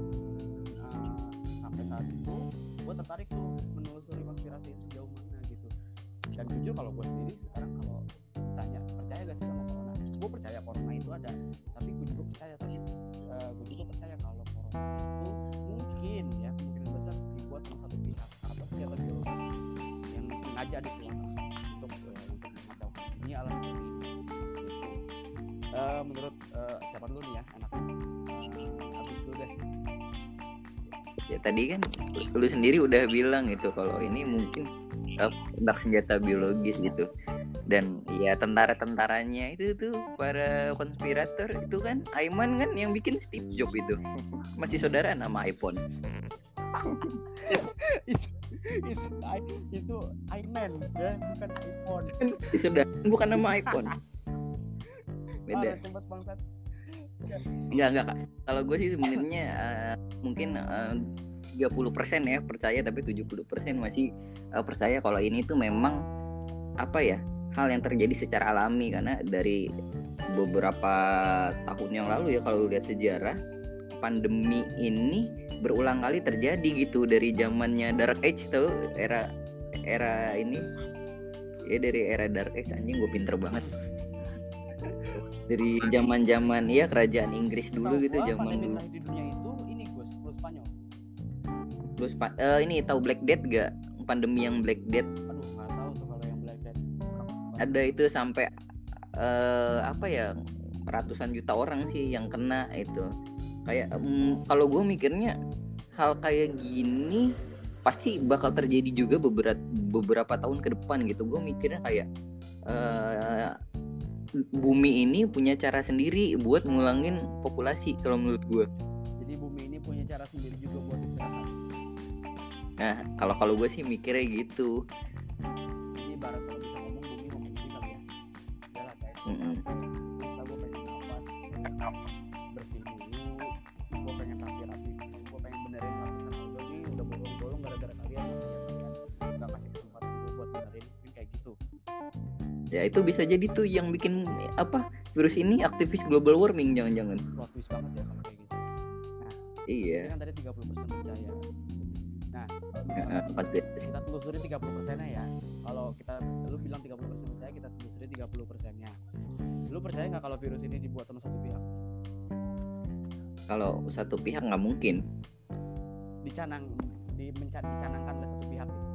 eh, sampai saat itu gue tertarik tuh menelusuri konspirasi itu sejauh mana gitu. Dan jujur kalau gue sendiri sekarang kalau tanya percaya gak sih sama corona? Gue percaya corona itu ada tapi gue juga percaya tapi gue juga percaya kalau corona sengaja dikeluarkan untuk eh, untuk mengacaukan dunia alas seperti ini gitu. Eh, menurut eh, siapa dulu nih ya anaknya? Uh, habis dulu deh. Ya tadi kan lu sendiri udah bilang gitu kalau ini mungkin uh, tentang senjata biologis gitu. Dan ya tentara-tentaranya itu tuh para konspirator itu kan Aiman kan yang bikin Steve Jobs itu. Masih saudara nama iPhone itu iMan ya bukan iPhone. Masih saudara bukan nama iPhone. Beda. Tempat bangsat. Enggak, enggak Kak. Kalau gue sih sebenarnya eh, mungkin tiga 30% ya percaya tapi 70% masih eh, percaya kalau ini tuh memang apa ya? hal yang terjadi secara alami. Karena dari beberapa tahun yang lalu ya kalau lihat sejarah pandemi ini berulang kali terjadi gitu. Dari zamannya Dark Age tuh era era ini. Ya dari era Dark Age anjing gue pinter banget. Dari zaman zaman ya kerajaan Inggris dulu gitu zaman dulu. Di dunia itu? Ini Gus flu Spanyol. Eh, ini tahu Black Death gak pandemi yang Black Death. Aduh nggak tahu tuh kalau yang Black Death. Ada itu sampai eh, apa ya ratusan juta orang sih yang kena itu. Kayak mm, kalau gue mikirnya hal kayak gini pasti bakal terjadi juga beberapa beberapa tahun ke depan gitu. Gue mikirnya kayak eh, bumi ini punya cara sendiri buat ngulangin populasi kalau menurut gue jadi bumi ini punya cara sendiri juga buat istirahat. Nah kalau kalau gue sih mikirnya gitu. Ini barat kalau bisa ngomong bumi ngomong kali ya. Ya lah kayak Mm-mm. terus gue pengen nafas ya itu bisa jadi tuh yang bikin apa virus ini aktivis global warming jangan-jangan. Plot twist banget ya kalau kayak gitu. Iya. Ini kan tadi 30% percaya. Nah konspirasi. kita telusuri 30 persennya ya. Kalau kita lu bilang 30 persen percaya kita telusuri 30 persennya. Lu percaya nggak kalau virus ini dibuat sama satu pihak? Kalau satu pihak nggak mungkin. Dicanang di menca- dicanangkan oleh satu pihak gitu.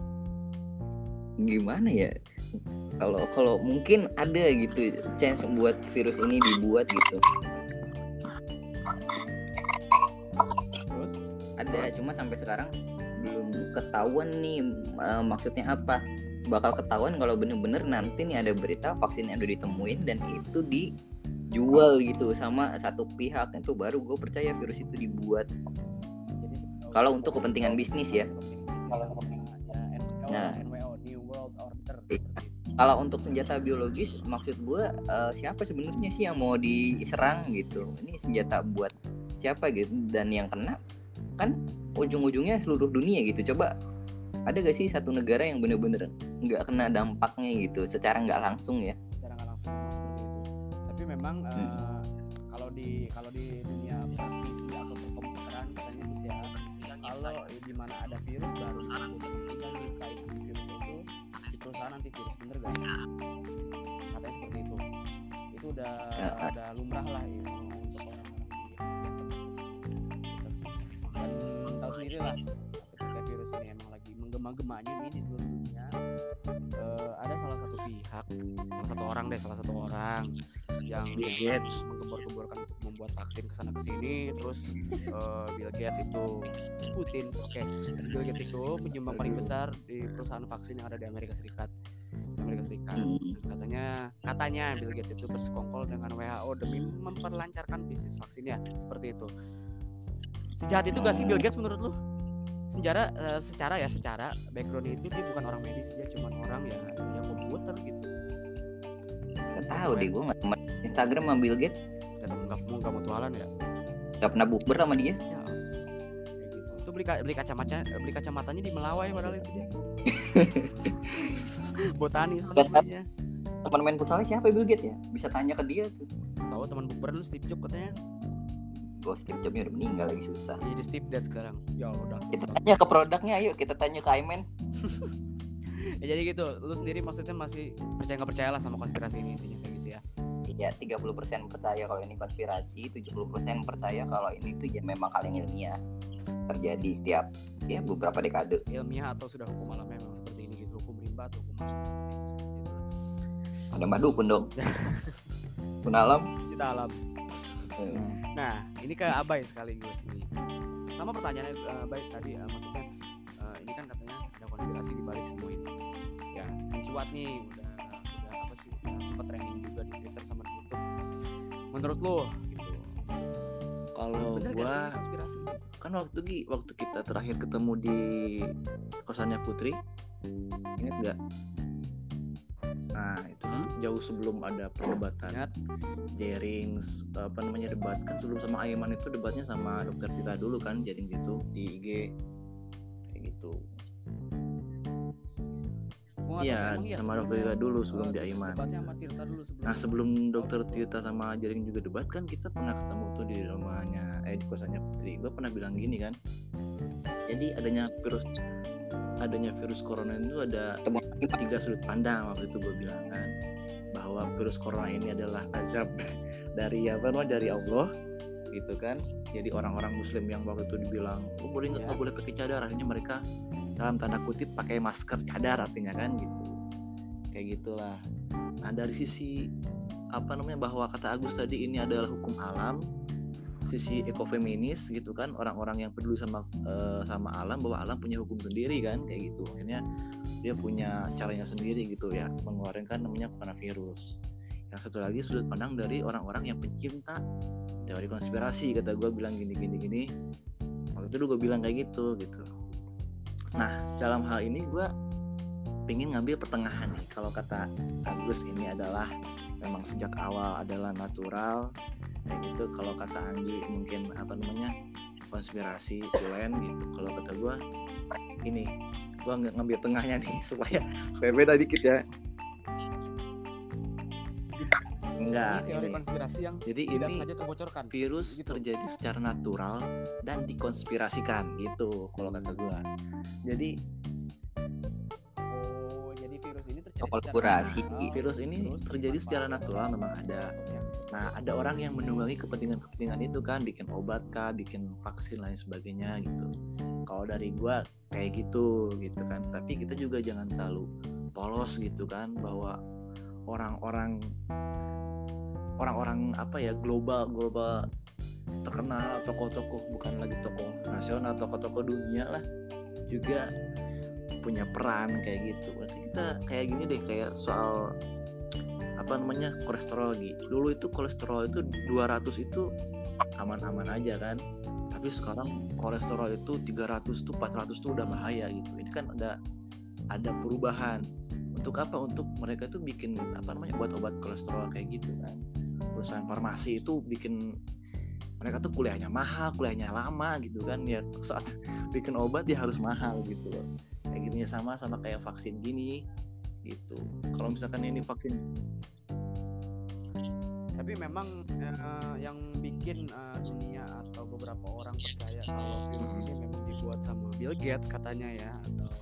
Gimana ya kalau kalau mungkin ada gitu chance buat virus ini dibuat gitu terus ada cuma sampai sekarang belum ketahuan nih eh, maksudnya apa bakal ketahuan kalau bener-bener nanti nih ada berita vaksin yang udah ditemuin dan itu dijual gitu sama satu pihak itu baru gue percaya virus itu dibuat Kalau untuk kepentingan bisnis ya. kalau ya, Nah. Kalau untuk senjata biologis maksud gue eh, siapa sebenarnya sih yang mau diserang gitu? Ini senjata buat siapa gitu? Dan yang kena kan ujung-ujungnya seluruh dunia gitu. Coba ada gak sih satu negara yang bener-bener nggak kena dampaknya gitu? Secara nggak langsung ya? Secara nggak langsung seperti itu tapi memang eh, Hmm. kalau di kalau di dunia praktisi atau perkomputeran katanya bisa. Ya kalau di mana ada virus baru tinggal nyiptain perusahaan antivirus bener gak? Katanya seperti itu. Itu udah Ya. ada lumrah lah ya, untuk orang-orang di biasa dan tahu sendiri lah ketika virus ini emang lagi menggema-gemanya di seluruh eh, ada salah satu pihak salah satu orang deh salah satu orang yang Bill Gates. menggembor-gemborkan untuk membuat vaksin ke sana ke sini. Terus eh, Bill Gates itu Putin oke Bill Gates itu penyumbang paling besar di perusahaan vaksin yang ada di Amerika Serikat. Amerika Serikat. Hmm. katanya katanya Bill Gates itu bersekongkol dengan WHO demi memperlancarkan bisnis vaksinnya. Seperti itu. Sejahat itu gak sih Bill Gates menurut lu secara eh, secara ya secara background itu dia bukan orang medis dia cuma orang ya ya komputer gitu. Nggak tahu deh gue nggak Instagram sama Bill Gates. Dan nggak mau nggak mutualan ya. Nggak pernah bukber sama dia. Ya gitu. Itu beli beli kacamata beli kacamatanya di Melawai padahal itu dia. Botani sebenarnya teman main futsal siapa Bill Gates ya? Bisa tanya ke dia tuh. Tahu teman bukber lu Steve Jobs katanya gue Steve Jobs udah meninggal lagi susah jadi Steve Dead sekarang ya udah kita tanya ke produknya ayo kita tanya ke Iman ya jadi gitu lu sendiri maksudnya masih percaya nggak percaya lah sama konspirasi ini intinya kayak gitu ya Iya, 30% percaya kalau ini konspirasi, 70% percaya kalau ini tuh ya memang hal yang ilmiah terjadi setiap ya beberapa dekade. ilmiah atau sudah hukum alam memang seperti ini gitu hukum rimba atau hukum alam. Ada madu pun dong. Pun alam. cita alam nah ini ke abai sekaligus nih. Sama pertanyaannya eh, baik tadi eh, maksudnya eh, ini kan katanya ada konspirasi di balik semua ini. Ya mencuat nih udah udah apa sih udah sempat trending juga di Twitter sama di YouTube. Menurut lo gitu. Kalau gak gua kan waktu Gi, waktu kita terakhir ketemu di kosannya Putri, inget nggak? Nah itu kan jauh sebelum ada perdebatan. Jerings apa namanya debat kan sebelum sama Aiman itu debatnya sama dokter Tita dulu kan Jerings itu di IG kayak gitu. Nggak Iya tahu, emang sama dokter Tita dulu sebelum eh, di Aiman. Tirta dulu sebelum Nah sebelum dokter Tirta sama Jering juga debat kan kita pernah ketemu tuh di rumahnya eh di kosannya Putri. Gue pernah bilang gini kan. Jadi adanya virus adanya virus corona itu ada tiga sudut pandang waktu itu gue bilang kan bahwa virus corona ini adalah azab dari apa namanya dari Allah gitu kan. Jadi orang-orang muslim yang waktu itu dibilang oh, boleh nggak? Ya. nggak boleh pakai cadar. Akhirnya mereka dalam tanda kutip pakai masker cadar artinya kan gitu. Kayak gitulah. Nah dari sisi apa namanya bahwa kata Agus tadi ini adalah hukum alam sisi ekofeminis gitu kan orang-orang yang peduli sama eh, sama alam bahwa alam punya hukum sendiri kan kayak gitu. Akhirnya dia punya caranya sendiri gitu ya mengeluarkan namanya coronavirus. Yang satu lagi sudut pandang dari orang-orang yang pencinta teori konspirasi kata gue bilang gini gini gini. Waktu itu gue bilang kayak gitu gitu. Nah dalam hal ini gue pengen ngambil pertengahan nih kalau kata Agus ini adalah memang sejak awal adalah natural kayak gitu kalau kata Andi mungkin apa namanya konspirasi UN gitu kalau kata gue ini gue nggak ngambil tengahnya nih supaya supaya beda dikit ya enggak ini teori ini. konspirasi yang jadi tidak ini sengaja terbocorkan virus Gitu. terjadi secara natural dan dikonspirasikan gitu kalau kata oh jadi Kolaborasi. virus ini terjadi secara natural memang ada Ya. Nah, ada orang yang menunggangi kepentingan-kepentingan itu kan, bikin obat kah, bikin vaksin lain sebagainya gitu. Kalau dari gua kayak gitu gitu kan. Tapi kita juga jangan terlalu polos gitu kan bahwa orang-orang orang-orang apa ya global global terkenal tokoh-tokoh bukan lagi tokoh nasional tokoh-tokoh dunia lah juga punya peran kayak gitu. Berarti kita kayak gini deh kayak soal apa namanya kolesterol lagi dulu itu kolesterol itu 200 itu aman-aman aja kan. Tapi sekarang kolesterol itu 300 tuh 400 tuh udah bahaya gitu. Ini kan ada ada perubahan. Untuk apa? Untuk mereka tuh bikin apa namanya buat obat kolesterol kayak gitu kan. Perusahaan farmasi itu bikin mereka tuh kuliahnya mahal kuliahnya lama gitu kan. Ya saat bikin obat ya harus mahal gitu kayak gini sama sama kayak vaksin gini gitu. Kalau misalkan ini vaksin tapi memang eh, yang bikin eh, dunia atau beberapa orang percaya kalau virus ini memang dibuat sama Bill Gates katanya ya atau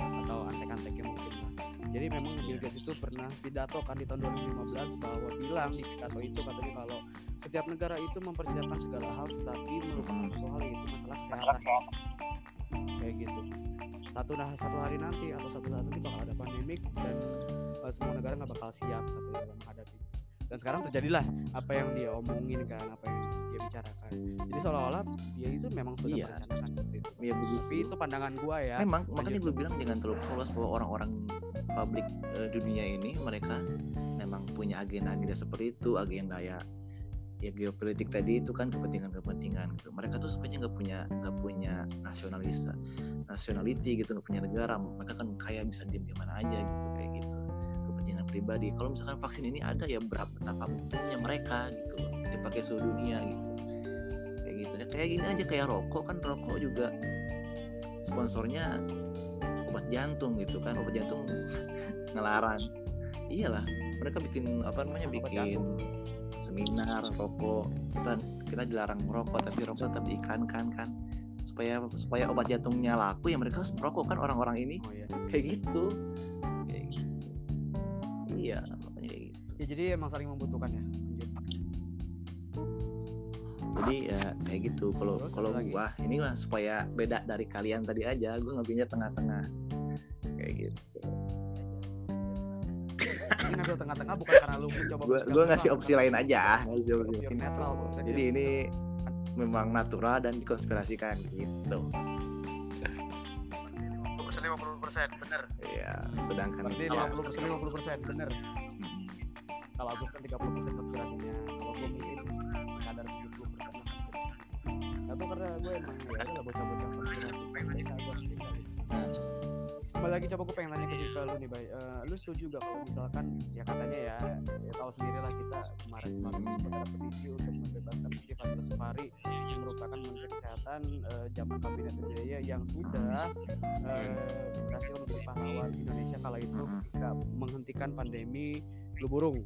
atau antek-anteknya mungkin lah. Jadi memang Bill Gates itu pernah pidato kan di tahun 2015 bahwa bilang di pidato itu katanya kalau setiap negara itu mempersiapkan segala hal tetapi melupakan satu hal yaitu masalah kesehatan. Kayak gitu satu nah satu hari nanti atau satu saat nanti bakal ada pandemik dan eh, semua negara nggak bakal siap katanya dalam menghadapi. Dan sekarang terjadilah apa yang dia omongin kan apa yang dia bicarakan. Jadi seolah-olah dia itu memang sudah Iya. merencanakan seperti itu. Ya begitu. Tapi itu pandangan gua ya. Memang makanya gue bilang jangan terlalu polos bahwa orang-orang publik eh, dunia ini mereka memang punya agenda-agenda seperti itu agenda ya ya geopolitik tadi itu kan kepentingan-kepentingan gitu. Mereka tuh sebenarnya nggak punya nggak punya nasionalis nationality gitu nggak punya negara. Mereka kan kayak bisa diem di mana aja gitu kayak gitu. Kepentingan pribadi. Kalau misalkan vaksin ini ada ya berapa betapa untungnya mereka gitu dipakai seluruh dunia gitu. Kayak gitu. Ya kayak gini aja kayak rokok. Kan rokok juga sponsornya obat jantung gitu kan. Obat jantung ngelarang. Iyalah mereka bikin apa namanya bikin seminar rokok. Kita kita dilarang merokok tapi rokok tetap diiklankan kan. Supaya supaya obat jantungnya laku ya mereka harus merokok kan orang-orang ini. Oh ya kayak gitu. Kayak gitu. Iya makanya kayak gitu. Ya jadi emang saling membutuhkan ya? Jadi ya kayak gitu. Kalau kalau gua ini mah supaya beda dari kalian tadi aja. Gua ngambilnya tengah-tengah. Kayak gitu ini ngambil tengah-tengah bukan karena lu bersikap gua netral, ngasih opsi lain aja. ngasih opsi lain. netral jadi dia- ini memang natural dan dikonspirasikan gitu. 50 persen bener. Ya sedangkan berarti kalau 50 persen 50 persen bener. Kalau Agus kan 30 persen konspirasinya kalau gue mungkin kadar 70 persen. Lah atau karena gue emang ya udah bocah-bocah. Konspirasi gue lagi coba gue pengen nanya ke si lu nih bay. Eh, lu setuju gak kalau misalkan ya katanya ya ya tahu sendiri lah kita kemarin kemarin ada petisi untuk membebaskan Siti Fadila Supari yang merupakan Menteri Kesehatan eh, zaman Kabinet Jaya yang sudah eh, berhasil menjadi pahlawan Indonesia kala itu ketika menghentikan pandemi flu burung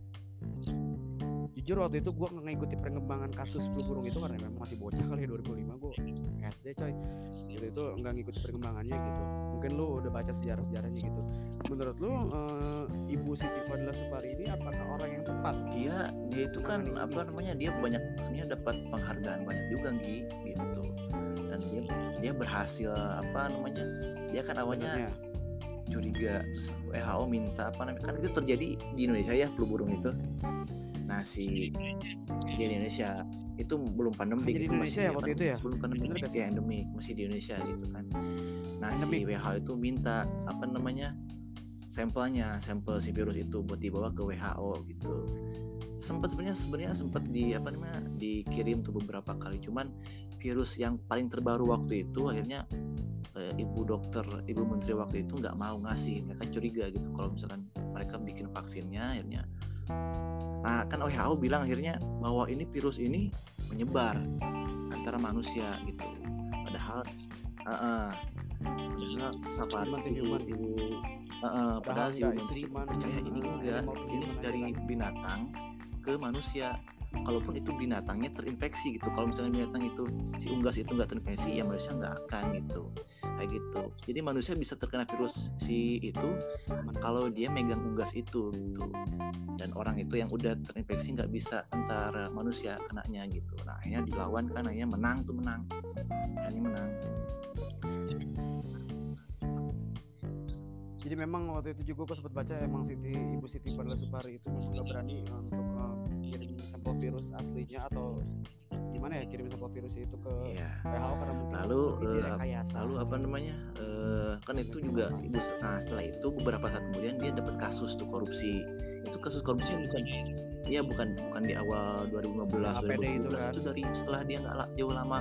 jujur waktu itu gue ngikuti perkembangan kasus flu burung itu karena memang masih bocah kali ya 2005 gue SD coy. Gitu itu nggak ngikuti perkembangannya gitu. Mungkin lu udah baca sejarah sejarahnya gitu. Menurut lu eh, ibu Siti Fadila Supari ini apakah orang yang tepat? Dia dia itu kan apa namanya dia banyak sebenarnya dapat penghargaan banyak juga Gi gitu. Dan dia dia berhasil apa namanya dia kan awalnya sebenarnya. curiga. Terus WHO minta apa namanya kan itu terjadi di Indonesia ya flu burung itu nah si di Indonesia. Itu belum pandemi di Indonesia ya waktu itu ya? sebelum pandemi Bener ya endemik. Masih di Indonesia gitu kan. Nah Endemik. si WHO itu minta apa namanya sampelnya sampel si virus itu buat dibawa ke WHO gitu. Sempat sebenarnya sebenarnya sempat di apa namanya dikirim tuh beberapa kali. Cuman virus yang paling terbaru waktu itu akhirnya eh, ibu dokter ibu menteri waktu itu nggak mau ngasih. Mereka curiga gitu kalau misalkan mereka bikin vaksinnya akhirnya nah kan WHO bilang akhirnya bahwa ini virus ini menyebar antara manusia gitu. Padahal eh, eh, padahal to ibu, human. ibu Heeh, padahal si itu cuman, percaya ini enggak. ini dari binatang ke manusia kalaupun itu binatangnya terinfeksi gitu. Kalau misalnya binatang itu si unggas itu nggak terinfeksi ya manusia nggak akan gitu. Kayak gitu. Jadi manusia bisa terkena virus si itu kalau dia megang unggas itu gitu. Dan orang itu yang udah terinfeksi nggak bisa antara manusia kenanya gitu. Nah akhirnya dilawan kan akhirnya menang tuh menang. Akhirnya menang. Jadi memang waktu itu juga gue sempat baca emang Siti Ibu Siti Fadila Supari itu nggak berani untuk uh, kirim sampel virus aslinya atau gimana ya kirim sampel virus itu ke iya WHO karena mungkin lalu direkayasa. lalu apa namanya eh, kan itu juga ibu nah setelah itu beberapa saat kemudian dia dapat kasus tuh korupsi itu kasus korupsi bukan Iya bukan bukan di awal 2015 APD itu 2017 kan. itu dari setelah dia nggak jauh lama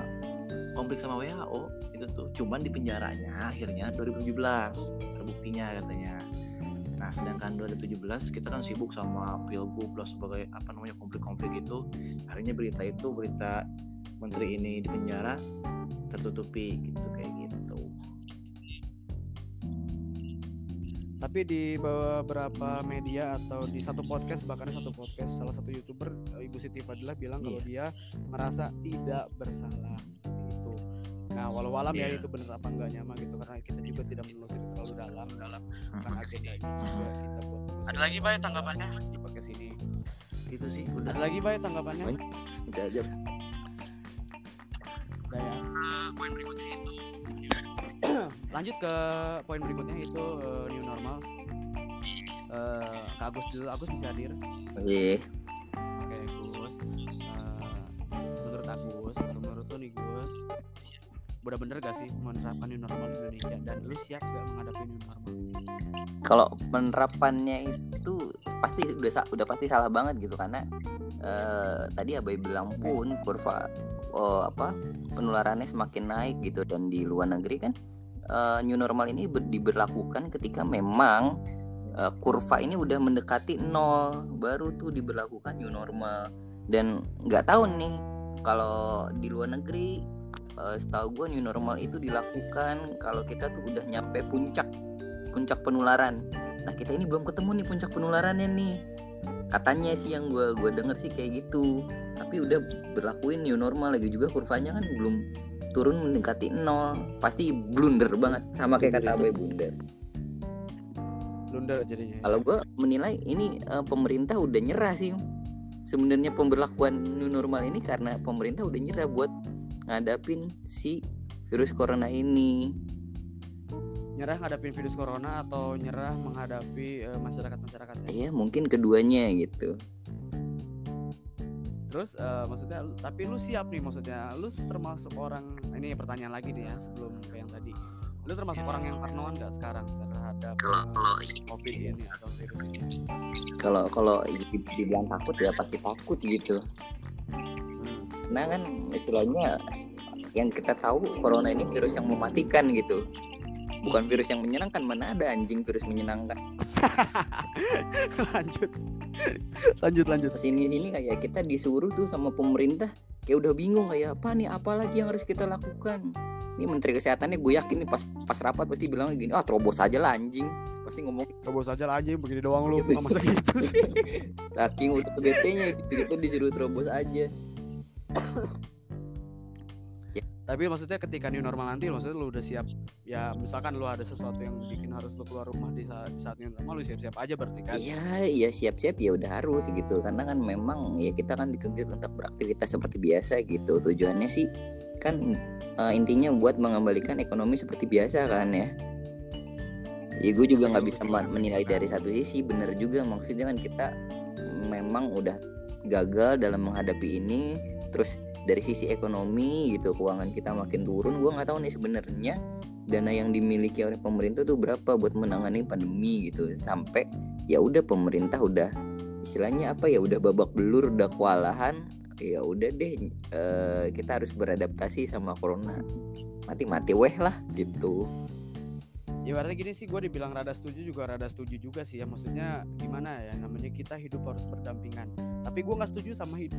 konflik sama WHO itu tuh cuman di penjaranya akhirnya 2017 terbuktinya katanya nah sedangkan 2017 kita kan sibuk sama pilgub lah sebagai apa namanya konflik-konflik itu akhirnya berita itu berita menteri ini di penjara tertutupi gitu kayak gitu Tapi di beberapa media atau di satu podcast bahkan satu podcast salah satu youtuber Ibu Siti Fadila bilang kalau Iya. dia merasa tidak bersalah. Nah walau alam ya Iya. itu benar apa enggaknya mah gitu karena kita juga tidak menelusuri terlalu dalam dalam bukan agenda ini juga kita buat Ada lagi, Bay, tanggapannya? di podcast ini. itu sih udah Ada lagi bay tanggapannya? Nanti aja Udah ya. Eh, poin berikutnya itu Lanjut ke poin berikutnya itu eh, new normal. Eh, Kak Agus dulu, Agus bisa hadir. Iya. Oke, Gus. Eh, menurut Agus atau menurut lu nih Gus, udah bener gak sih menerapkan new normal di Indonesia? Dan lu siap gak menghadapi new normal? Kalau penerapannya itu pasti udah udah pasti salah banget gitu. Karena eh, tadi Abai bilang pun kurva oh, apa penularannya semakin naik gitu. Dan di luar negeri kan eh, new normal ini ber- diberlakukan ketika memang eh, kurva ini udah mendekati nol. Baru tuh diberlakukan new normal. Dan nggak tahu nih kalau di luar negeri eh, setahu gue new normal itu dilakukan kalau kita tuh udah nyampe puncak puncak penularan. Nah kita ini belum ketemu nih puncak penularannya nih. Katanya sih yang gue gua denger sih kayak gitu. Tapi udah berlakuin new normal. Lagi juga kurvanya kan belum turun mendekati nol. Pasti blunder banget sama kayak kata Abai blunder. Blunder jadinya. ya. kalau gue menilai ini eh, pemerintah udah nyerah sih. Sebenarnya pemberlakuan new normal ini karena pemerintah udah nyerah buat ngadapin si virus corona ini Nyerah ngadapin virus corona atau nyerah menghadapi eh, masyarakat-masyarakatnya? ya mungkin keduanya gitu Terus eh, maksudnya tapi lu siap nih maksudnya lu termasuk orang ini pertanyaan lagi nih ya sebelum ke yang tadi. Lu termasuk orang yang parnoan gak sekarang terhadap eh, COVID ini atau virus kalau kalau di- dibilang takut ya pasti takut gitu Nah kan istilahnya yang kita tahu corona ini virus yang mematikan gitu. Bukan virus yang menyenangkan mana ada anjing virus menyenangkan. lanjut. lanjut lanjut. Sini sini kayak kita disuruh tuh sama pemerintah kayak udah bingung kayak apa nih apa lagi yang harus kita lakukan. Ini menteri kesehatannya gue yakin nih pas pas rapat pasti bilang gini, ah terobos aja lah anjing. Pasti ngomong Terobos aja lah anjing begini doang lu Gitu. sama masa gitu sih. saking udah bete-nya gitu, gitu disuruh terobos aja. Tapi maksudnya ketika new normal nanti maksudnya lu udah siap ya misalkan lu ada sesuatu yang bikin harus lu keluar rumah di saat, di saat new normal lu siap-siap aja berarti kan. Iya, iya siap-siap ya udah harus gitu. Karena kan memang ya kita kan dituntut untuk beraktivitas seperti biasa gitu. Tujuannya sih kan eh, intinya buat mengembalikan ekonomi seperti biasa kan ya. Ya gue juga nggak bisa menilai dari satu sisi. Bener juga maksudnya kan kita memang udah gagal dalam menghadapi ini. Terus dari sisi ekonomi gitu keuangan kita makin turun. Gue nggak tahu nih sebenarnya dana yang dimiliki oleh pemerintah tuh berapa buat menangani pandemi gitu sampai ya udah pemerintah udah istilahnya apa ya udah babak belur udah kewalahan ya udah deh eh, kita harus beradaptasi sama corona mati-mati weh lah gitu ya berarti gini sih gue dibilang rada setuju juga rada setuju juga sih ya. Maksudnya gimana ya namanya kita hidup harus berdampingan. Tapi gue nggak setuju sama eh,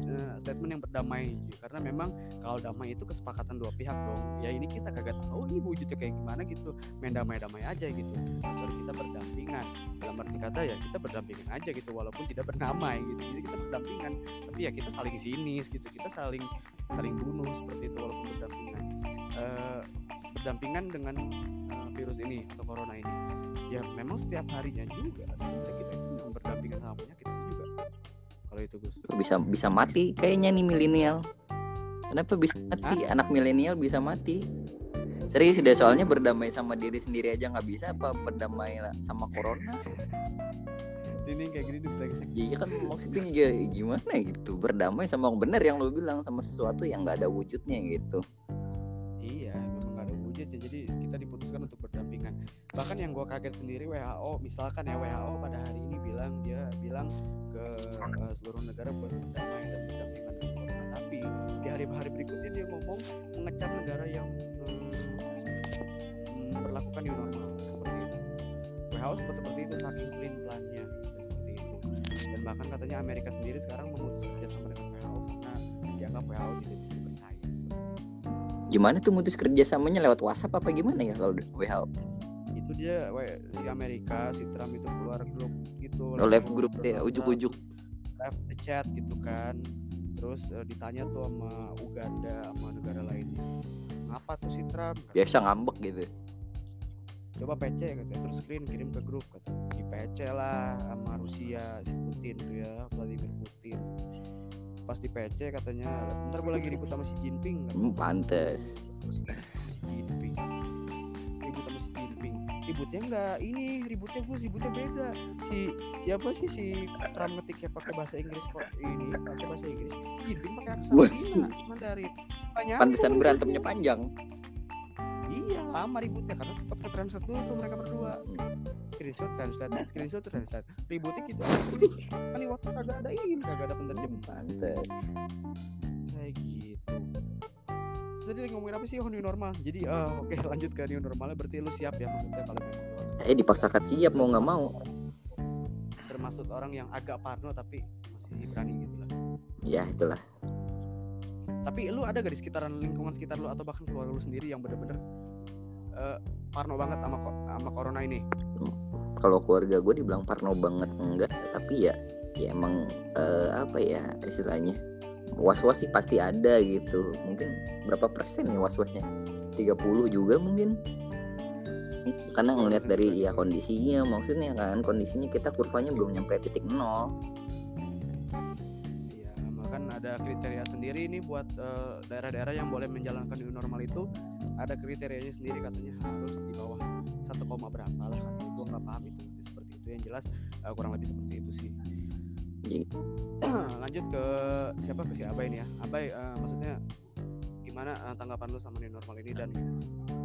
statement yang berdamai karena memang kalau damai itu kesepakatan dua pihak dong. Ya ini kita kagak tahu ini wujudnya kayak gimana gitu. Main damai-damai aja gitu. Kecuali kita berdampingan. Dalam arti kata ya kita berdampingan aja gitu walaupun tidak bernamai gitu. Jadi kita berdampingan. Tapi ya kita saling sinis gitu. Kita saling saling bunuh seperti itu walaupun berdampingan. Eh, berdampingan dengan eh, virus ini atau corona ini. Ya memang setiap harinya juga sebenarnya kita itu memang berdampingan sama penyakit itu juga. Kalau itu Gus. Bisa bisa mati? Kayaknya nih milenial. Kenapa bisa mati? Anak milenial bisa mati? Serius deh soalnya berdamai sama diri sendiri aja nggak bisa apa berdamai sama corona. Ini kayak gini di brengsek ya iya kan maksudnya ya gimana gitu? Berdamai sama bener yang lo bilang sama sesuatu yang nggak ada wujudnya gitu. Iya memang gak ada wujudnya jadi bahkan yang gua kaget sendiri WHO misalkan ya WHO pada hari ini bilang dia bilang ke eh, seluruh negara buat berdamai dan dengan corona tapi di hari-hari berikutnya dia ngomong mengecam negara yang hmm, hmm, new normal. Seperti itu. WHO sempat seperti itu saking pelin-pelannya bisa seperti itu. Dan bahkan katanya Amerika sendiri sekarang memutus kerjasama dengan WHO karena dianggap WHO tidak bisa dipercaya. Gimana tuh mutus kerjasamanya? Lewat WhatsApp apa gimana ya kalau WHO dia we, si Amerika si Trump itu keluar grup gitu oh, live group deh ujuk-ujuk. Live chat gitu kan. Terus eh, ditanya tuh sama Uganda sama negara lainnya. Ngapa tuh si Trump? Kata, biasa ngambek gitu coba PC katanya terus screen kirim ke grup kata di PC lah sama Rusia si Putin tuh ya Vladimir Putin. Pas di PC katanya ntar gue lagi ribut sama si Jinping kata. hmm, pantes. Si Jinping ributnya enggak ini ributnya gue ributnya beda. Si siapa sih si Trump ngetiknya pakai bahasa Inggris kok. Ini pakai bahasa Inggris. Si Jinping pakai aksen Wah. Cina Mandarin Banyak pantesan berantemnya panjang. Iya lama ributnya karena sempat ke translate dulu tuh mereka berdua. Screenshot translate screenshot translate. Ributnya gitu. Kan di waktu kagak ada ini kagak ada penerjemah. Pantes. Kayak gitu tadi lagi ngomongin apa sih? Oh new normal. Jadi eh, oke lanjut ke new normalnya. Berarti lu siap ya maksudnya kalau memang eh dipaksakan siap mau nggak mau. Termasuk orang yang agak parno tapi masih berani gitu lah. Ya itulah. Tapi lu ada gak di sekitaran lingkungan sekitar lu atau bahkan keluarga lu sendiri yang bener-bener eh, parno banget sama sama corona ini? Kalau keluarga gue dibilang parno banget enggak. Tapi ya ya emang eh, apa ya istilahnya was was sih pasti ada gitu. Mungkin berapa persen ya was wasnya 30 juga mungkin. Karena ngelihat dari ya kondisinya. Maksudnya kan kondisinya kita kurvanya belum nyampe titik nol. Iya, makan ada kriteria sendiri nih buat eh, daerah-daerah yang boleh menjalankan new normal itu. Ada kriterianya sendiri katanya harus di bawah satu koma berapa lah katanya. Gua nggak paham itu seperti itu. Yang jelas eh, kurang lebih seperti itu sih lanjut ke siapa ke si Abai nih ya. Abai eh, maksudnya gimana eh, tanggapan lu sama new normal ini dan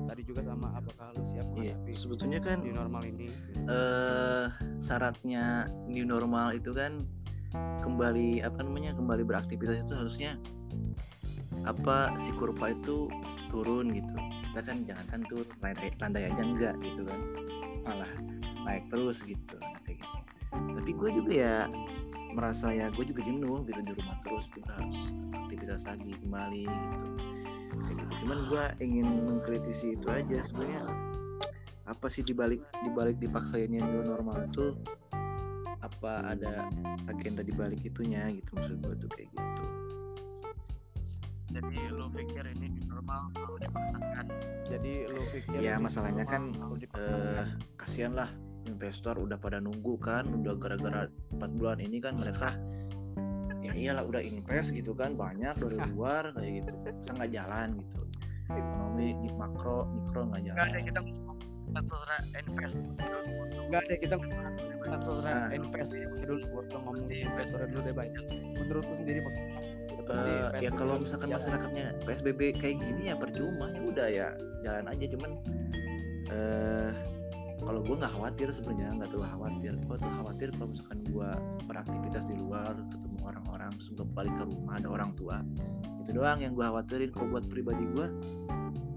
tadi juga sama apakah lu siap Iya, menghadapi sebetulnya kan new normal ini? eh syaratnya new normal itu kan kembali apa namanya kembali beraktivitas itu harusnya apa si kurva itu turun gitu. Kita kan jangan kan turun landai, landai aja enggak gitu kan. Malah naik terus gitu kayak gitu. Tapi gue juga ya merasa ya gue juga jenuh gitu di rumah terus juga harus aktivitas lagi kembali gitu. Kayak gitu. Cuman gue ingin mengkritisi itu aja sebenarnya. Apa sih dibalik dibalik dipaksainnya new normal itu? Apa ada agenda dibalik itunya? Gitu maksud gue tuh kayak gitu. Jadi lu pikir ini normal mau dipaksakan? jadi lu pikir Ya, masalahnya normal kan, eh dipaksakan? kasihan lah investor udah pada nunggu kan udah gara-gara 4 bulan ini kan mereka ya iyalah udah invest gitu kan banyak dari luar kayak gitu. Bisa nggak jalan gitu? Ekonomi di makro mikro nggak Enggak jalan. ada kita ngomong terserah invest. Nggak ada kita Nah. invest. Dulu gua ngomong investor dulu deh baik menurut lu sendiri maksudnya Eh, ya kalau misalkan masyarakatnya PSBB kayak gini ya percuma ya udah ya jalan aja. Cuman eh kalau gue nggak khawatir sebenarnya nggak terlalu khawatir. Gue tuh khawatir kalau misalkan gue beraktivitas di luar ketemu orang-orang terus gue balik ke rumah ada orang tua itu doang yang gue khawatirin. Kalau buat pribadi gue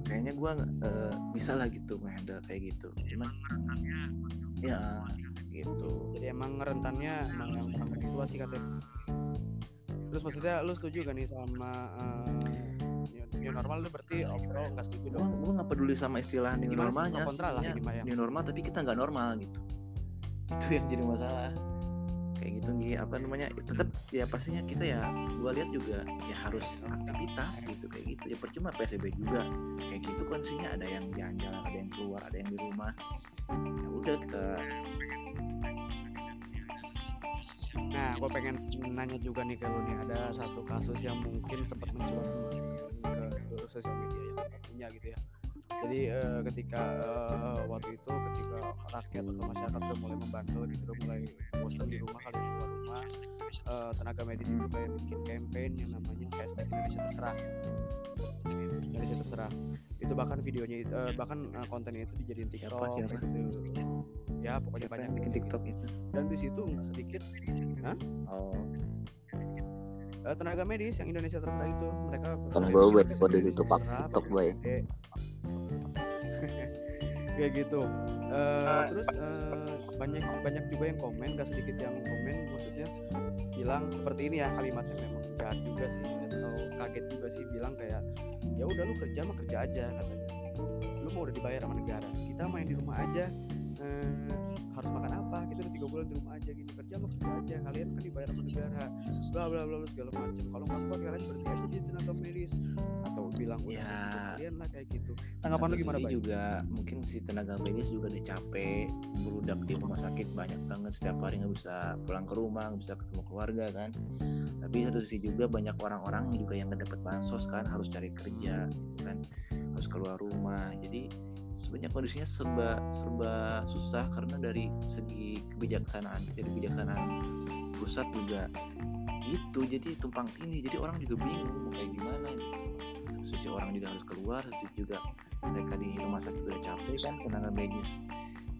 kayaknya gue bisa lah gitu ngehandle kayak gitu. Cuman rentannya ya gitu. Jadi emang rentannya emang yang orang tua sih katanya terus maksudnya lu setuju gak nih sama eh, new, normal lu berarti overall nggak setuju dong. gue nggak peduli sama istilah new Gimana normalnya. Kontra lah yang- new normal tapi kita nggak normal gitu. Itu yang jadi masalah. Kayak gitu nih apa namanya tetap ya pastinya kita ya gue lihat juga ya harus aktivitas gitu kayak gitu. Ya percuma psbb juga. Kayak gitu kondisinya ada yang jalan-jalan ada yang keluar ada yang di rumah. Ya udah kita nah gue pengen nanya juga nih ke lu nih ada satu kasus yang mungkin sempat mencuat ke seluruh sosial media yang kita punya gitu ya. Jadi eh, ketika eh, waktu itu ketika rakyat atau masyarakat udah mulai membandel gitu udah mulai bosan di rumah kali keluar rumah eh, tenaga medis itu kayak bikin campaign yang namanya hashtag Indonesia terserah. Indonesia terserah. Itu bahkan videonya itu- eh, bahkan eh, kontennya itu dijadiin TikTok siapa? gitu. ya pokoknya siapa banyak bikin gitu. tiktok itu? Dan di situ nggak sedikit oh eh, tenaga medis yang Indonesia terserah itu. Mereka kan gue buat kode itu pak tiktok pakai boy gede. kayak gitu. Eh, terus eh, banyak banyak juga yang komen gak sedikit yang komen maksudnya bilang seperti ini ya kalimatnya memang jahat juga sih atau kaget juga sih bilang kayak ya udah lu kerja mah kerja aja katanya. Lu mau udah dibayar sama negara kita main di rumah aja harus makan apa kita udah tiga bulan di rumah aja gini kerja mah kerja aja kalian kan dibayar sama negara bla bla bla segala macem. Kalau nggak kuat kalian berhenti aja jadi tenaga medis atau bilang udah Ya. kalian lah kayak gitu. Tanggapan lu gimana Bay? juga mungkin si tenaga medis juga udah capek berudak di rumah sakit banyak banget setiap hari nggak bisa pulang ke rumah nggak bisa ketemu keluarga kan? Tapi satu sisi juga banyak orang-orang juga yang nggak dapat bansos kan? Harus cari kerja gitu kan? Harus keluar rumah jadi sebenarnya kondisinya serba serba susah karena dari segi kebijaksanaan dari kebijaksanaan pusat juga gitu. Jadi tumpang tindih. Jadi orang juga bingung mau kayak gimana gitu. Sisi orang juga harus keluar sisi juga mereka di rumah sakit udah capek kan tenaga medis.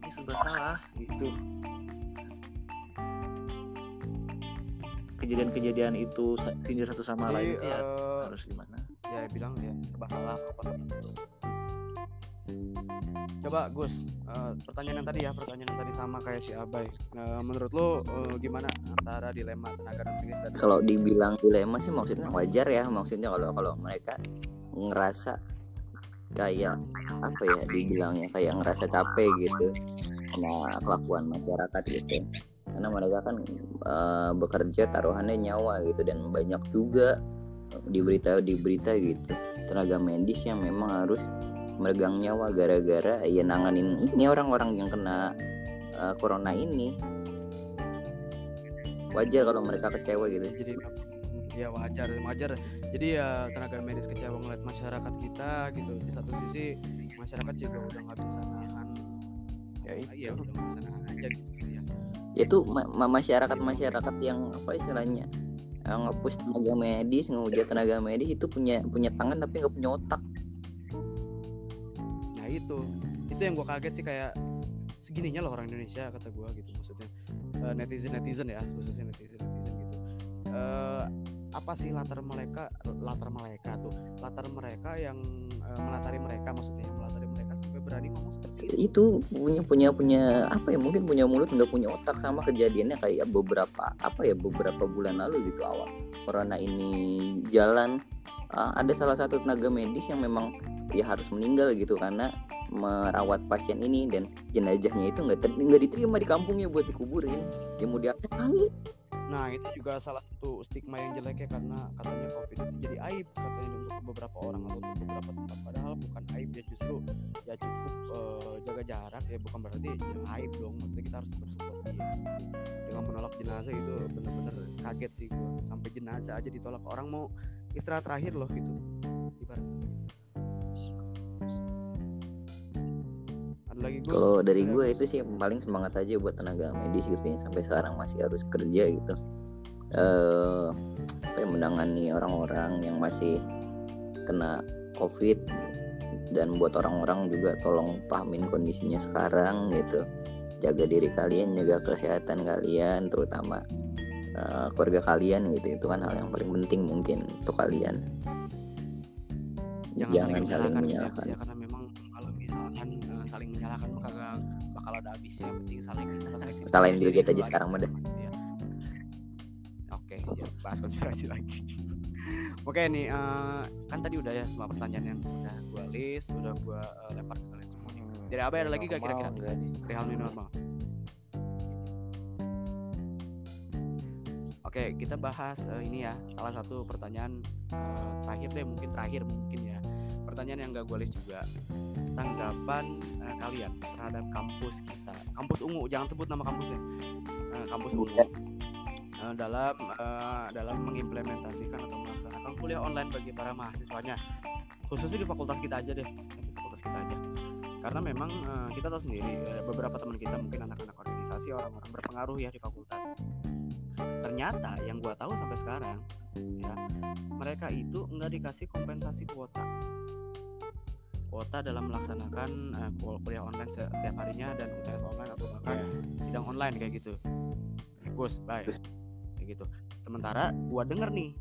Ini serba salah gitu. Kejadian-kejadian itu sindir satu sama lain itu ya eh, harus gimana? ya bilang ya serba salah apa coba Gus eh, pertanyaan yang tadi ya pertanyaan yang tadi sama kayak si Abai Eh, menurut lo eh, gimana antara dilema tenaga medis dan kalau dibilang dilema sih maksudnya wajar ya maksudnya kalau kalau mereka ngerasa kayak apa ya dibilangnya kayak ngerasa capek gitu sama kelakuan masyarakat gitu. Karena mereka kan eh, bekerja taruhannya nyawa gitu dan banyak juga di berita di berita gitu. Tenaga medis yang memang harus meregang nyawa gara-gara ya nanganin ini orang-orang yang kena eh, corona ini. Wajar kalau mereka kecewa gitu. Jadi ya wajar wajar. Jadi ya tenaga medis kecewa ngeliat masyarakat kita gitu. Di satu sisi masyarakat juga udah nggak bisa nahan. Ya iya itu. udah nggak bisa nahan aja gitu ya. Itu ma- ma- masyarakat masyarakat yang apa istilahnya yang ngepush tenaga medis ngehujat tenaga medis itu punya punya tangan tapi nggak punya otak itu. Itu yang gue kaget sih kayak segininya loh orang Indonesia kata gue gitu maksudnya netizen netizen ya khususnya netizen netizen gitu. Eh, apa sih latar mereka latar mereka tuh latar mereka yang eh, melatari mereka maksudnya yang melatari mereka sampai berani ngomong seperti itu. itu punya punya punya apa ya mungkin punya mulut nggak punya otak sama kejadiannya kayak beberapa apa ya beberapa bulan lalu gitu awal corona ini jalan uh, ada salah satu tenaga medis yang memang ya harus meninggal gitu karena merawat pasien ini dan jenazahnya itu nggak nggak diterima di kampungnya buat dikuburin. Ya mau diapain Nah itu juga salah satu stigma yang jelek ya karena katanya COVID itu jadi aib katanya untuk beberapa orang atau untuk beberapa tempat. Padahal bukan aib ya justru ya cukup eh, jaga jarak ya bukan berarti ya aib dong. Maksudnya kita harus dia. Gitu. dengan menolak jenazah itu bener-bener kaget sih gua. Sampai jenazah aja ditolak. Orang mau istirahat terakhir loh gitu ada lagi? Kalau dari gue itu sih paling semangat aja buat tenaga medis gitu ya sampai sekarang masih harus kerja gitu. Eh apa ya, menangani orang-orang yang masih kena COVID dan buat orang-orang juga tolong pahamin kondisinya sekarang gitu. Jaga diri kalian, jaga kesehatan kalian, terutama eh, keluarga kalian gitu. Itu kan hal yang paling penting mungkin untuk kalian. Jangan jangan, saling saling menyalahkan, menyalahkan. gitu ya, karena memang kalau misalkan eh, saling menyalahkan maka kagak bakal ada habisnya yang penting saling introspeksi Salahin Bill diri Gates dulu aja sekarang mah dah. Iya. oke siap bahas konspirasi lagi oke nih eh, kan tadi udah ya semua pertanyaan yang udah gua list udah gua eh, lempar ke kalian semuanya Jadi apa ada lagi gak kira-kira? nih? perihal new normal Oke, kita bahas eh, ini ya salah satu pertanyaan eh, terakhir deh mungkin terakhir mungkin ya. Pertanyaan yang gak gue list juga. Tanggapan eh, kalian terhadap kampus kita kampus ungu jangan sebut nama kampusnya. Eh, kampus ungu. Eh, dalam eh, dalam mengimplementasikan atau melaksanakan kuliah online bagi para mahasiswanya khususnya di fakultas kita aja deh di fakultas kita aja. Karena memang kita tahu sendiri beberapa teman kita mungkin anak-anak organisasi orang-orang berpengaruh ya di fakultas ternyata yang gua tahu sampai sekarang ya mereka itu nggak dikasih kompensasi kuota. Kuota dalam melaksanakan kul- kuliah online se- setiap harinya dan UTS online atau bahkan sidang online kayak gitu. Gus bye. Kayak gitu. Sementara gua denger nih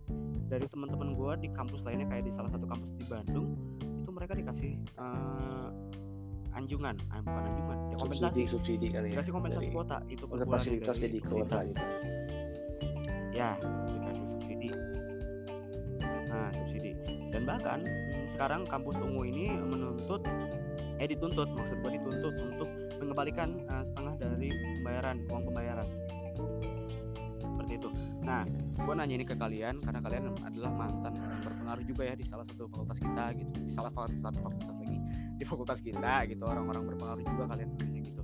dari teman-teman gua di kampus lainnya kayak di salah satu kampus di Bandung itu mereka dikasih eh, anjungan. Ah, bukan anjungan ya kompensasi. subsidi subsidi kali ya dikasih kompensasi dari- kuota. Itu per untuk bulan fasilitas jadi kuota gitu ya dikasih subsidi. Nah subsidi. Dan bahkan sekarang kampus ungu ini menuntut eh dituntut maksud gue dituntut untuk mengembalikan eh, setengah dari pembayaran uang pembayaran. Seperti itu. Nah gue nanya ini ke kalian karena kalian adalah mantan orang berpengaruh juga ya di salah satu fakultas kita gitu. Di salah satu fakultas lagi. Di fakultas kita gitu orang-orang berpengaruh juga kalian gitu.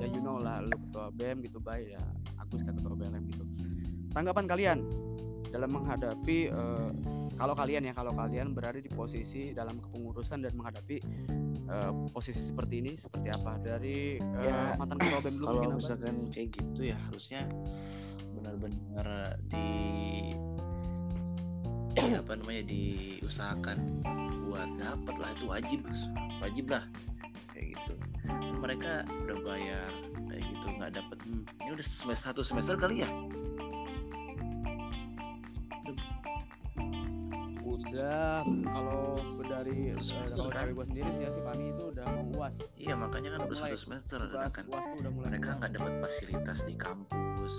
Ya you know lah lu ketua bem gitu baik ya. Ya ketua BLM gitu tanggapan kalian dalam menghadapi eh, kalau kalian ya kalau kalian berada di posisi dalam kepengurusan dan menghadapi eh, posisi seperti ini seperti apa dari eh, Ya, mantan ketua bem dulu kalau mungkin apa? misalkan kayak gitu ya harusnya benar-benar di apa namanya diusahakan buat dapat lah itu wajib wajib lah kayak gitu mereka udah bayar kayak gitu nggak dapat Hmm. ini udah semester satu semester kali ya udah kalau dari eh, Semester, kalau kan? cewek gue sendiri sih ya si Fani itu udah mau uas. Iya makanya kan Udah satu semester uas kan? uas tuh udah mulai mereka nggak dapat fasilitas di kampus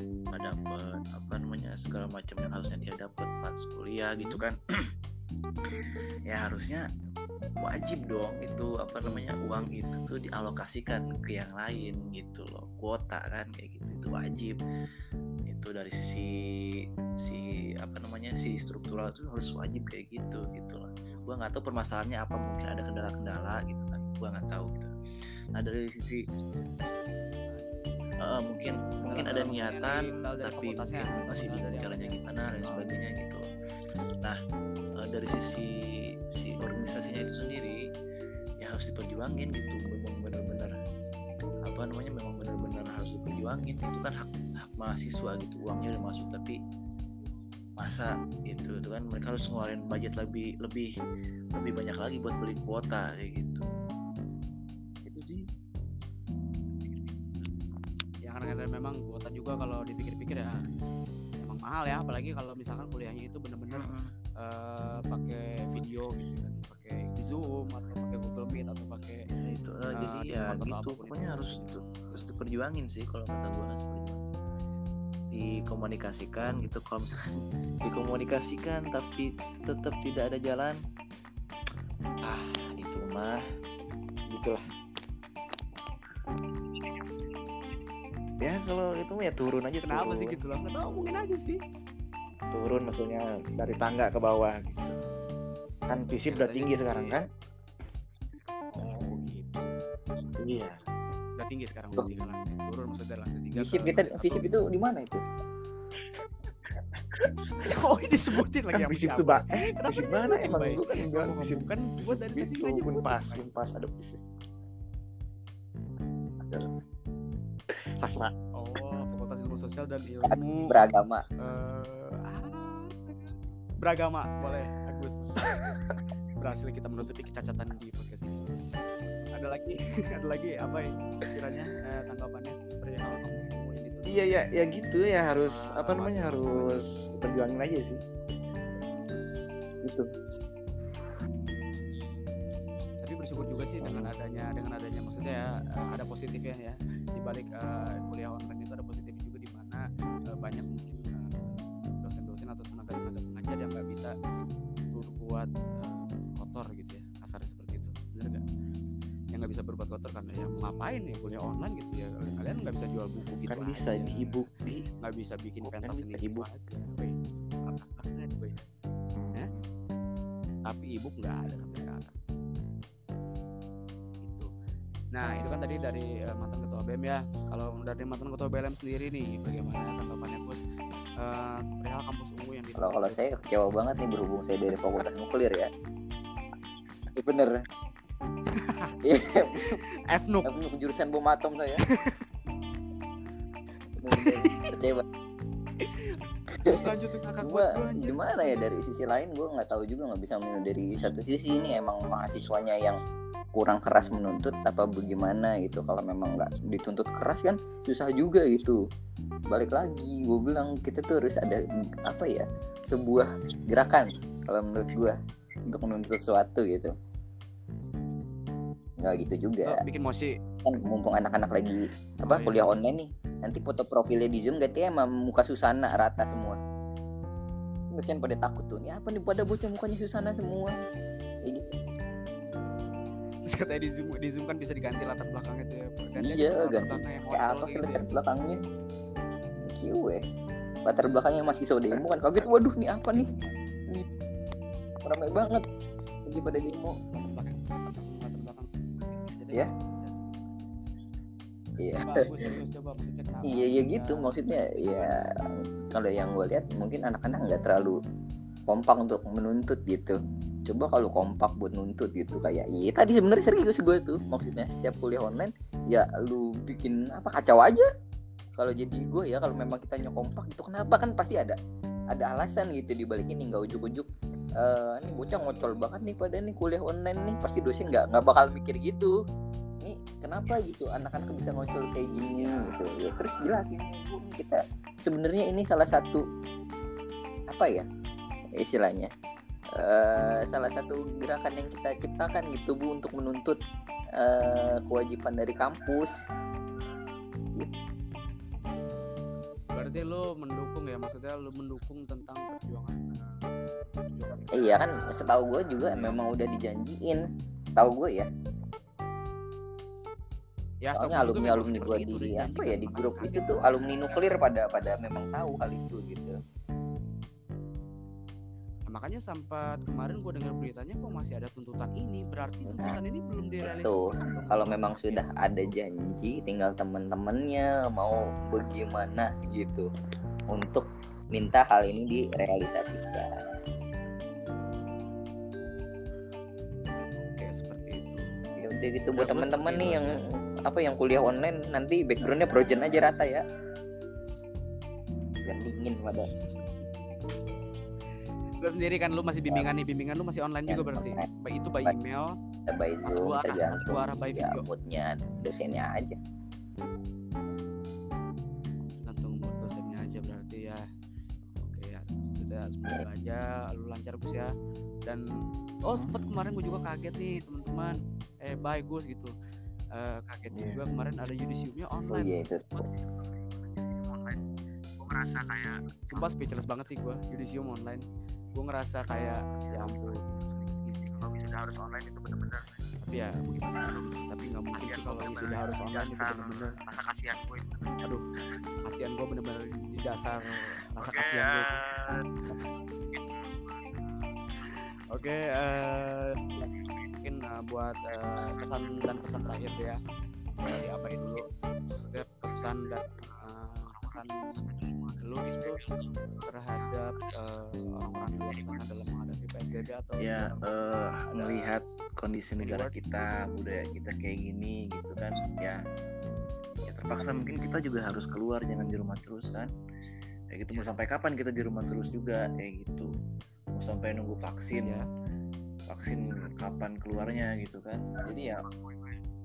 nggak dapat apa namanya segala macam yang harusnya dia dapat pas kuliah gitu kan ya harusnya wajib dong itu apa namanya uang itu tuh dialokasikan ke yang lain gitu loh. Kuota kan kayak gitu itu wajib. Itu dari sisi si apa namanya si struktural itu harus wajib kayak gitu gitu lah gua nggak tahu permasalahannya apa mungkin ada kendala-kendala gitu kan gua nggak tahu gitu. Nah dari sisi eh, mungkin mungkin ada niatan dari- tapi mungkin masih kendala bingung dari caranya gimana dan sebagainya gitu. Loh. nah dari sisi si organisasinya itu sendiri ya harus diperjuangin gitu. Memang benar-benar apa namanya memang benar-benar harus diperjuangin. Itu kan hak hak mahasiswa gitu uangnya udah masuk tapi masa gitu itu kan mereka harus ngeluarin budget lebih lebih lebih banyak lagi buat beli kuota kayak gitu. Itu sih. Ya karena memang kuota juga kalau dipikir-pikir ya mahal ya apalagi kalau misalkan kuliahnya itu bener-bener eh, pakai video gitu kan pakai zoom atau pakai google meet atau pakai Ya, itu Nah, jadi ya gitu pokoknya itu. harus harus diperjuangin sih kalau kata gue harus dikomunikasikan gitu kalau misalkan dikomunikasikan tapi tetap tidak ada jalan ah itu mah gitulah ya kalau itu mah ya turun aja kenapa turun. sih gitu loh nggak tahu mungkin aja sih? Turun maksudnya dari tangga ke bawah gitu. Kan visip udah Biasanya tinggi gitu sekarang kan? Oh gitu. Iya. Udah tinggi sekarang udah tinggal lantai turun maksudnya dari lantai tiga Visip ke kita satu. itu di mana itu? oh ini disebutin lagi kan siapa? tuh pak Kenapa visip disebutin, mana emang? lu kan bilang visip bukan gua visip dari tadi itu nyebutin, unpas Bay. unpas ada. visip sastra oh fakultas ilmu sosial dan ilmu Beragama. eh, ah, beragama boleh. Agus berhasil kita menutupi kecacatan di podcast ini. Ada lagi? Ada lagi apa ya kiranya eh, tanggapannya? Perihal kamu semua ini tuh. Iya ya ya gitu ya harus Ah, apa namanya harus perjuangin aja sih. Gitu. Bersyukur juga sih dengan adanya dengan adanya maksudnya ya eh, ada positifnya ya di balik eh, kuliah online itu ada positif juga di mana eh, banyak mungkin dosen-dosen atau tenaga-tenaga pengajar yang nggak bisa berbuat eh, kotor gitu ya kasarnya seperti itu bener gak yang nggak bisa berbuat kotor karena ya mau ngapain ya kuliah online gitu ya kalian nggak bisa jual buku gitu kan bisa aja. di ebook di nggak bisa bikin pentas bisa sendiri gitu ebook. aja Weh, atas banget weh. Hah? tapi ebook nggak ada sampai sekarang nah itu kan tadi dari eh, mantan ketua BEM ya. Kalau dari mantan ketua BLM sendiri nih bagaimana tanggapannya Gus Eh, perihal kampus ungu yang kalau kalau saya kecewa banget nih berhubung saya dari fakultas nuklir ya. Iya bener. Iya, FNUK aku jurusan bom atom saya kecewa. Lanjut kakak gua gimana ya dari sisi lain gua nggak tahu juga nggak bisa menilai dari satu sisi. Ini emang mahasiswanya yang kurang keras menuntut apa bagaimana gitu. Kalau memang nggak dituntut keras kan susah juga gitu. Balik lagi gue bilang kita tuh harus ada apa ya sebuah gerakan kalau menurut gua untuk menuntut sesuatu gitu. Nggak gitu Oh, juga bikin mosi. Kan mumpung anak-anak lagi apa Oh, iya. kuliah online nih nanti foto profilnya di zoom ganti emang muka Susana rata semua. Kesian pada takut tuh ini apa nih pada bocah mukanya Susana semua? Gitu. katanya di zoom di zoom kan bisa diganti latar belakangnya tuh ya. Ganti aja iya ganti. apa sih latar ya. belakangnya? Kiwe latar belakangnya masih so demo kan. Kaget waduh nih apa nih? Nih, ramai banget. Lagi pada demo. Latar belakang latar belakang. Jadi- Iya. iya. Iya. Iya Ya, gitu. maksudnya ya kalau yang gue lihat mungkin anak-anak nggak terlalu kompak untuk menuntut gitu coba kalau kompak buat nuntut gitu kayak iya tadi sebenarnya serius gue tuh. Maksudnya setiap kuliah online ya lu bikin apa kacau aja. Kalau jadi gue ya kalau memang kita kompak itu kenapa? Kan pasti ada ada alasan gitu di balik ini nggak ujuk-ujuk. Eh ini bocah ngocol banget nih pada nih kuliah online nih pasti dosen nggak nggak bakal mikir gitu. Ini kenapa gitu anak-anak bisa ngocol kayak gini gitu? Ya terus jelasin kita sebenarnya ini salah satu apa ya istilahnya eh salah satu gerakan yang kita ciptakan gitu bu untuk menuntut eh, kewajiban dari kampus. Berarti lo mendukung ya? Maksudnya lo mendukung tentang perjuangan eh, perjuangan iya kan setahu gue juga memang udah dijanjiin. Tahu gue ya. Ya soalnya alumni alumni gue di apa ya di grup itu tuh alumni nuklir pada pada memang tahu hal itu gitu makanya sempat kemarin gue dengar beritanya kok masih ada tuntutan ini. Berarti tuntutan ini belum direalisasikan kalau memang sudah ada janji tinggal temen-temennya mau bagaimana gitu untuk minta hal ini direalisasikan. Kayak seperti itu. Ya udah gitu Ya, buat teman-teman seperti nih yang apa yang kuliah online nanti backgroundnya projen aja rata ya. Biar dingin pada lo sendiri kan lu masih bimbingan nih bimbingan lu masih online Ya, juga berarti. Baik itu by email by zoom arah, tergantung arah by ya video. moodnya dosennya aja. Tergantung mood dosennya aja berarti ya. Oke ya sudah semoga aja lu lancar Gus ya. Dan oh sempat kemarin gue juga kaget nih teman-teman. Eh bagus gitu. Eh, kaget Iya. juga kemarin ada yudisiumnya oh online. Iya itu. Online gue ngerasa kayak sumpah speechless banget sih gue yudisium online gue ngerasa kayak ya ampun kalau sudah harus online itu bener-bener. Tapi ya gimana tapi nggak mungkin sih kalau sudah harus online itu dasar. bener-bener. Rasa kasihan gue itu? Aduh kasihan gue bener-bener di dasar rasa Oke, kasihan gue eh, Oke, eh, mungkin eh, buat eh, pesan dan pesan terakhir ya. Dari apa dulu? Maksudnya pesan dan eh, pesan lu itu terhadap eh, orang-orang di luar sana dalam menghadapi PSBB atau ya ada melihat kondisi negara kita budaya kita kayak gini gitu kan ya ya terpaksa mungkin kita juga harus keluar jangan di rumah terus kan. Kayak gitu mau sampai kapan kita di rumah terus juga kayak gitu. Mau sampai nunggu vaksin ya. vaksin kapan keluarnya gitu kan. Jadi ya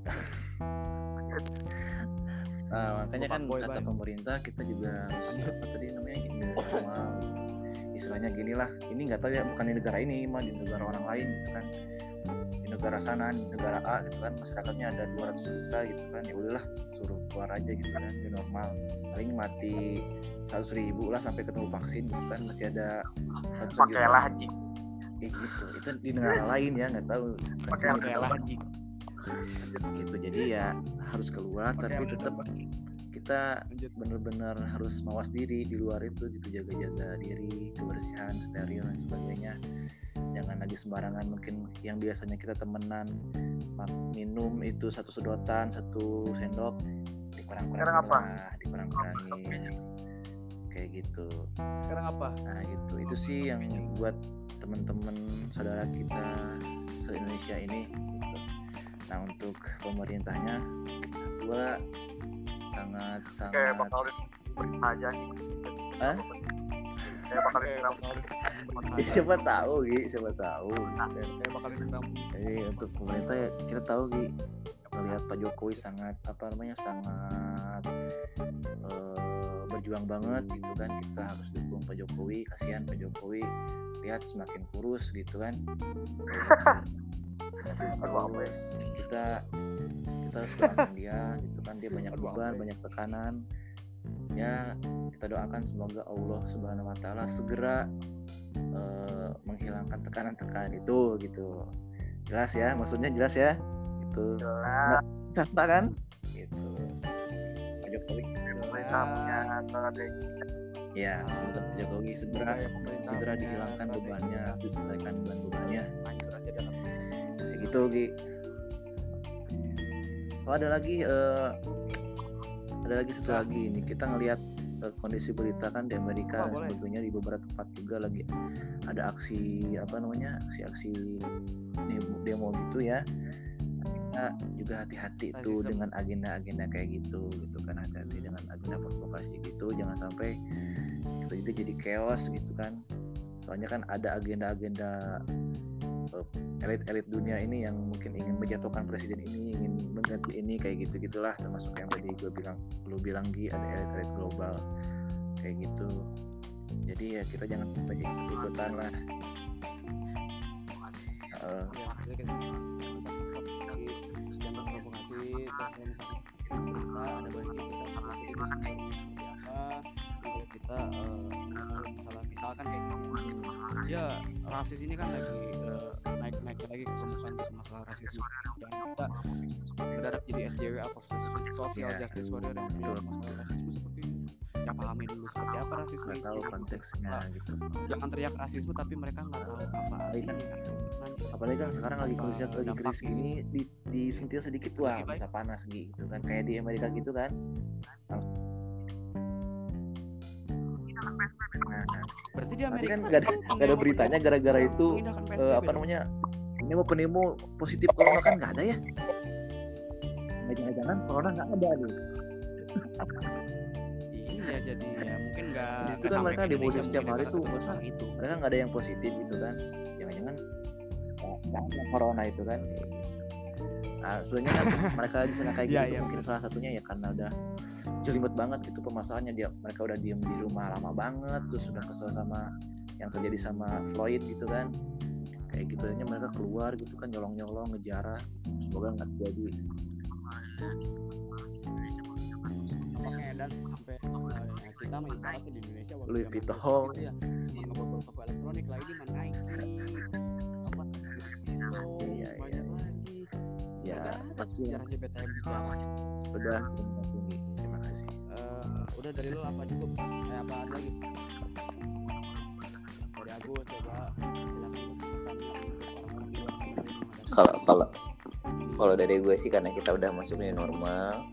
nah makanya kan kata pemerintah kita juga harus apa tadi namanya gini normal istilahnya gini lah. Ini nggak tahu ya bukan di negara ini mah di negara orang lain gitu kan. Di negara sana negara A gitu kan masyarakatnya ada 200 juta gitu kan. Ya udahlah suruh keluar aja gitu kan new normal. Paling mati 100 ribu lah sampai ketemu vaksin gitu kan masih ada pakailah anjing. Kayak gitu. Itu di negara lain ya nggak tahu. Pakai Oke lah anjing. gitu. Jadi ya harus keluar tapi Pakai tetap kita Lanjut. bener-bener harus mawas diri di luar itu gitu jaga-jaga diri kebersihan steril dan sebagainya jangan lagi sembarangan mungkin yang biasanya kita temenan minum itu satu sedotan satu sendok dikurang-kurangin apa? lah dikurang-kurangin kayak gitu Sekarang apa? nah gitu itu sih yang buat teman-teman saudara kita se Indonesia ini. Nah untuk pemerintahnya gua sangat kayak sangat bakal berita aja nih. Hah? kayak bakal Kayak bakal Ya, siapa tahu Gi siapa tahu. Kayak bakal jadi untuk pemerintah ya kita tahu Gi melihat Pak Jokowi sangat apa namanya sangat eh, berjuang banget gitu kan. Kita harus dukung Pak Jokowi kasihan Pak Jokowi. Lihat semakin kurus gitu kan Aduh, apa ya? kita kita harus doakan dia gitu kan. Dia banyak beban ya? banyak tekanan. Ya kita doakan semoga Allah Subhanahu Wa Taala segera eh, menghilangkan tekanan-tekanan itu gitu. Jelas ya maksudnya jelas ya? Gitu. Jelas. Contoh kan? Gitu. Pak Jokowi ya semoga Pak Jokowi segera segera punya dihilangkan bebannya diselesaikan beban bebannya gitu Gi. Oh ada lagi eh, ada lagi satu Nah. lagi ini. Kita ngelihat eh, kondisi berita kan di Amerika Oh, sebagainya di beberapa tempat juga lagi ada aksi apa namanya aksi-aksi demo, demo gitu ya. Kita juga hati-hati tuh dengan agenda-agenda kayak gitu gitu kan. Hati-hati dengan agenda provokasi gitu. Jangan sampai kita juga jadi chaos gitu kan. Soalnya kan ada agenda-agenda elit-elit dunia ini yang mungkin ingin menjatuhkan presiden ini ingin mengganti ini kayak gitu gitulah termasuk yang tadi gue bilang lu bilang Gi ada elit-elit global. Kayak gitu. Jadi ya kita jangan sampai ikut-ikutan lah. Eh, ya jadi kita provokasi kalau misalnya ada baiknya kita harus seperti apa kalau kita eh, misalnya misalkan kayak gini ya rasis ini kan lagi eh, naik naik lagi ke permukaan isu masalah rasisme. Jangan kita mendadak jadi SJW atau social Ya, justice warrior yang menjawab masalah rasisme seperti ini. Ya pahami dulu seperti apa rasisme nggak tahu konteksnya gitu. jangan teriak rasisme tapi mereka nggak tahu apa Apalagi kan- apalagi kan sekarang lagi kondisi lagi krisis dampaknya ini di disentil sedikit wah bisa panas gitu kan. Kayak di Amerika gitu kan nah, berarti di Amerika kan nggak ada nggak ada beritanya gara-gara itu eh, PSBB apa namanya penemu penemu positif corona kan nggak ada ya? Jangan-jangan corona nggak ada nih Iya jadi ya mungkin nggak Itu kan mereka demo Indonesia, setiap hari tuh. itu. mereka nggak ada yang positif gitu kan. Jangan-jangan nggak- nggak ada corona itu kan nah sebenarnya kan mereka di sana kayak Iya, gitu iya, mungkin salah satunya ya karena udah jelimet banget gitu permasalahannya dia mereka udah diem di rumah lama banget terus udah kesel sama yang terjadi sama Floyd gitu kan. Kayak gitu aja mereka keluar gitu kan nyolong-nyolong ngejarah. Semoga nggak terjadi. Makanya dan sampai eh, ya, kita main banget tuh di Indonesia waktu Louis zaman Vuitton. COVID itu ya toko elektronik lagi mana Nike udah pasti sejarahnya BTM bicara udah terima kasih Gi. terima kasih. Eh, udah dari lo apa cukup? Eh apa ada lagi? Dari Agus coba. Kalau kalau kalau dari gue sih karena kita udah masuk new normal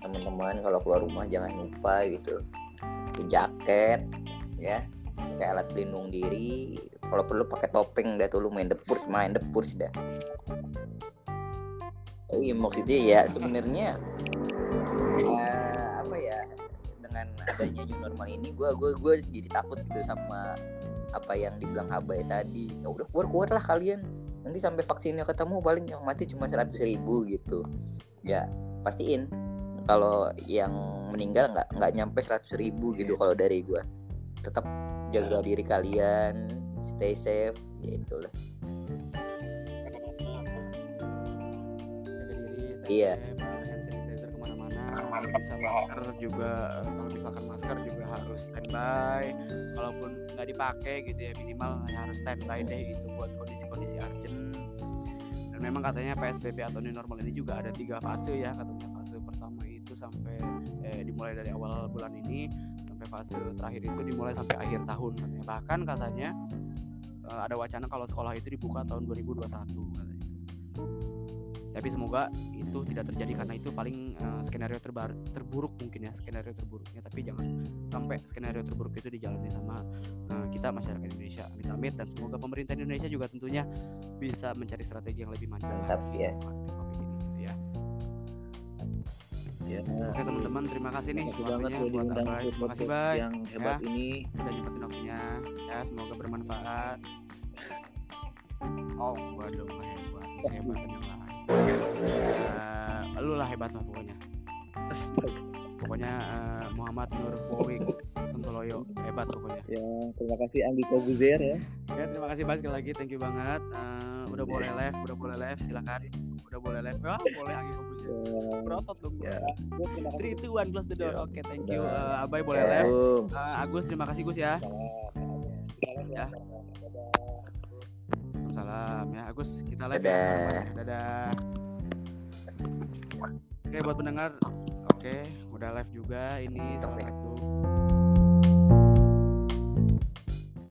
teman-teman kalau keluar rumah jangan lupa gitu. Pakai jaket ya. Pakai alat pelindung diri. Kalau perlu pakai topeng dah tuh lu main depur main depur dah iya maksudnya ya sebenarnya eh, apa ya dengan adanya new normal ini gue gue gue jadi takut gitu sama apa yang dibilang Abai tadi. Ya udah keluar keluar lah kalian. Nanti sampai vaksinnya ketemu paling yang mati cuma 100 ribu gitu. Ya pastiin kalau yang meninggal nggak nggak nyampe 100 ribu gitu kalau dari gua. Tetap jaga diri kalian stay safe ya itulah Iya. bawa hand sanitizer ke mana-mana kalau bisa masker juga eh, kalau misalkan masker juga harus standby kalaupun nggak dipakai gitu ya minimal harus standby deh gitu buat kondisi-kondisi urgent. Dan memang katanya PSBB atau new normal ini juga ada tiga fase ya katanya fase pertama itu sampai eh, dimulai dari awal bulan ini sampai fase terakhir itu dimulai sampai akhir tahun katanya. Bahkan katanya eh, ada wacana kalau sekolah itu dibuka tahun 2021 katanya. Tapi semoga itu tidak terjadi karena itu paling eh, skenario terbar terburuk mungkin ya skenario terburuknya. Tapi jangan sampai skenario terburuk itu dijalani sama eh, kita masyarakat Indonesia. Amit amit dan semoga pemerintah Indonesia juga tentunya bisa mencari strategi yang lebih mantap Mantap, lagi ya. menghadapi COVID ini gitu ya. Ya, oke teman-teman terima kasih nih banget waktunya udah buat Abai ke terima kasih Bay yang hebat ini. udah nyempetin waktunya. Ya semoga bermanfaat oh gua dong hebat hebatan yang lain. Eh, lu lah hebat mah pokoknya. Pokoknya eh, Muhammad Nur Powik Sontoloyo hebat pokoknya. Ya, terima kasih Andi Kobuzer ya. ya terima kasih banget sekali lagi thank you banget. Eh, udah boleh live udah boleh live silakan. Udah boleh live. Wah boleh Anggi Kobus ya. Berotot dong Ya. three two one close the door. Ya. oke thank you. Eh, Abai boleh Ya. live. Eh, Agus terima kasih Gus ya. Ya. Salam ya Agus kita live ya Dadah. bareng-bareng. dadah oke buat pendengar oke udah live juga ini ya. assalamualaikum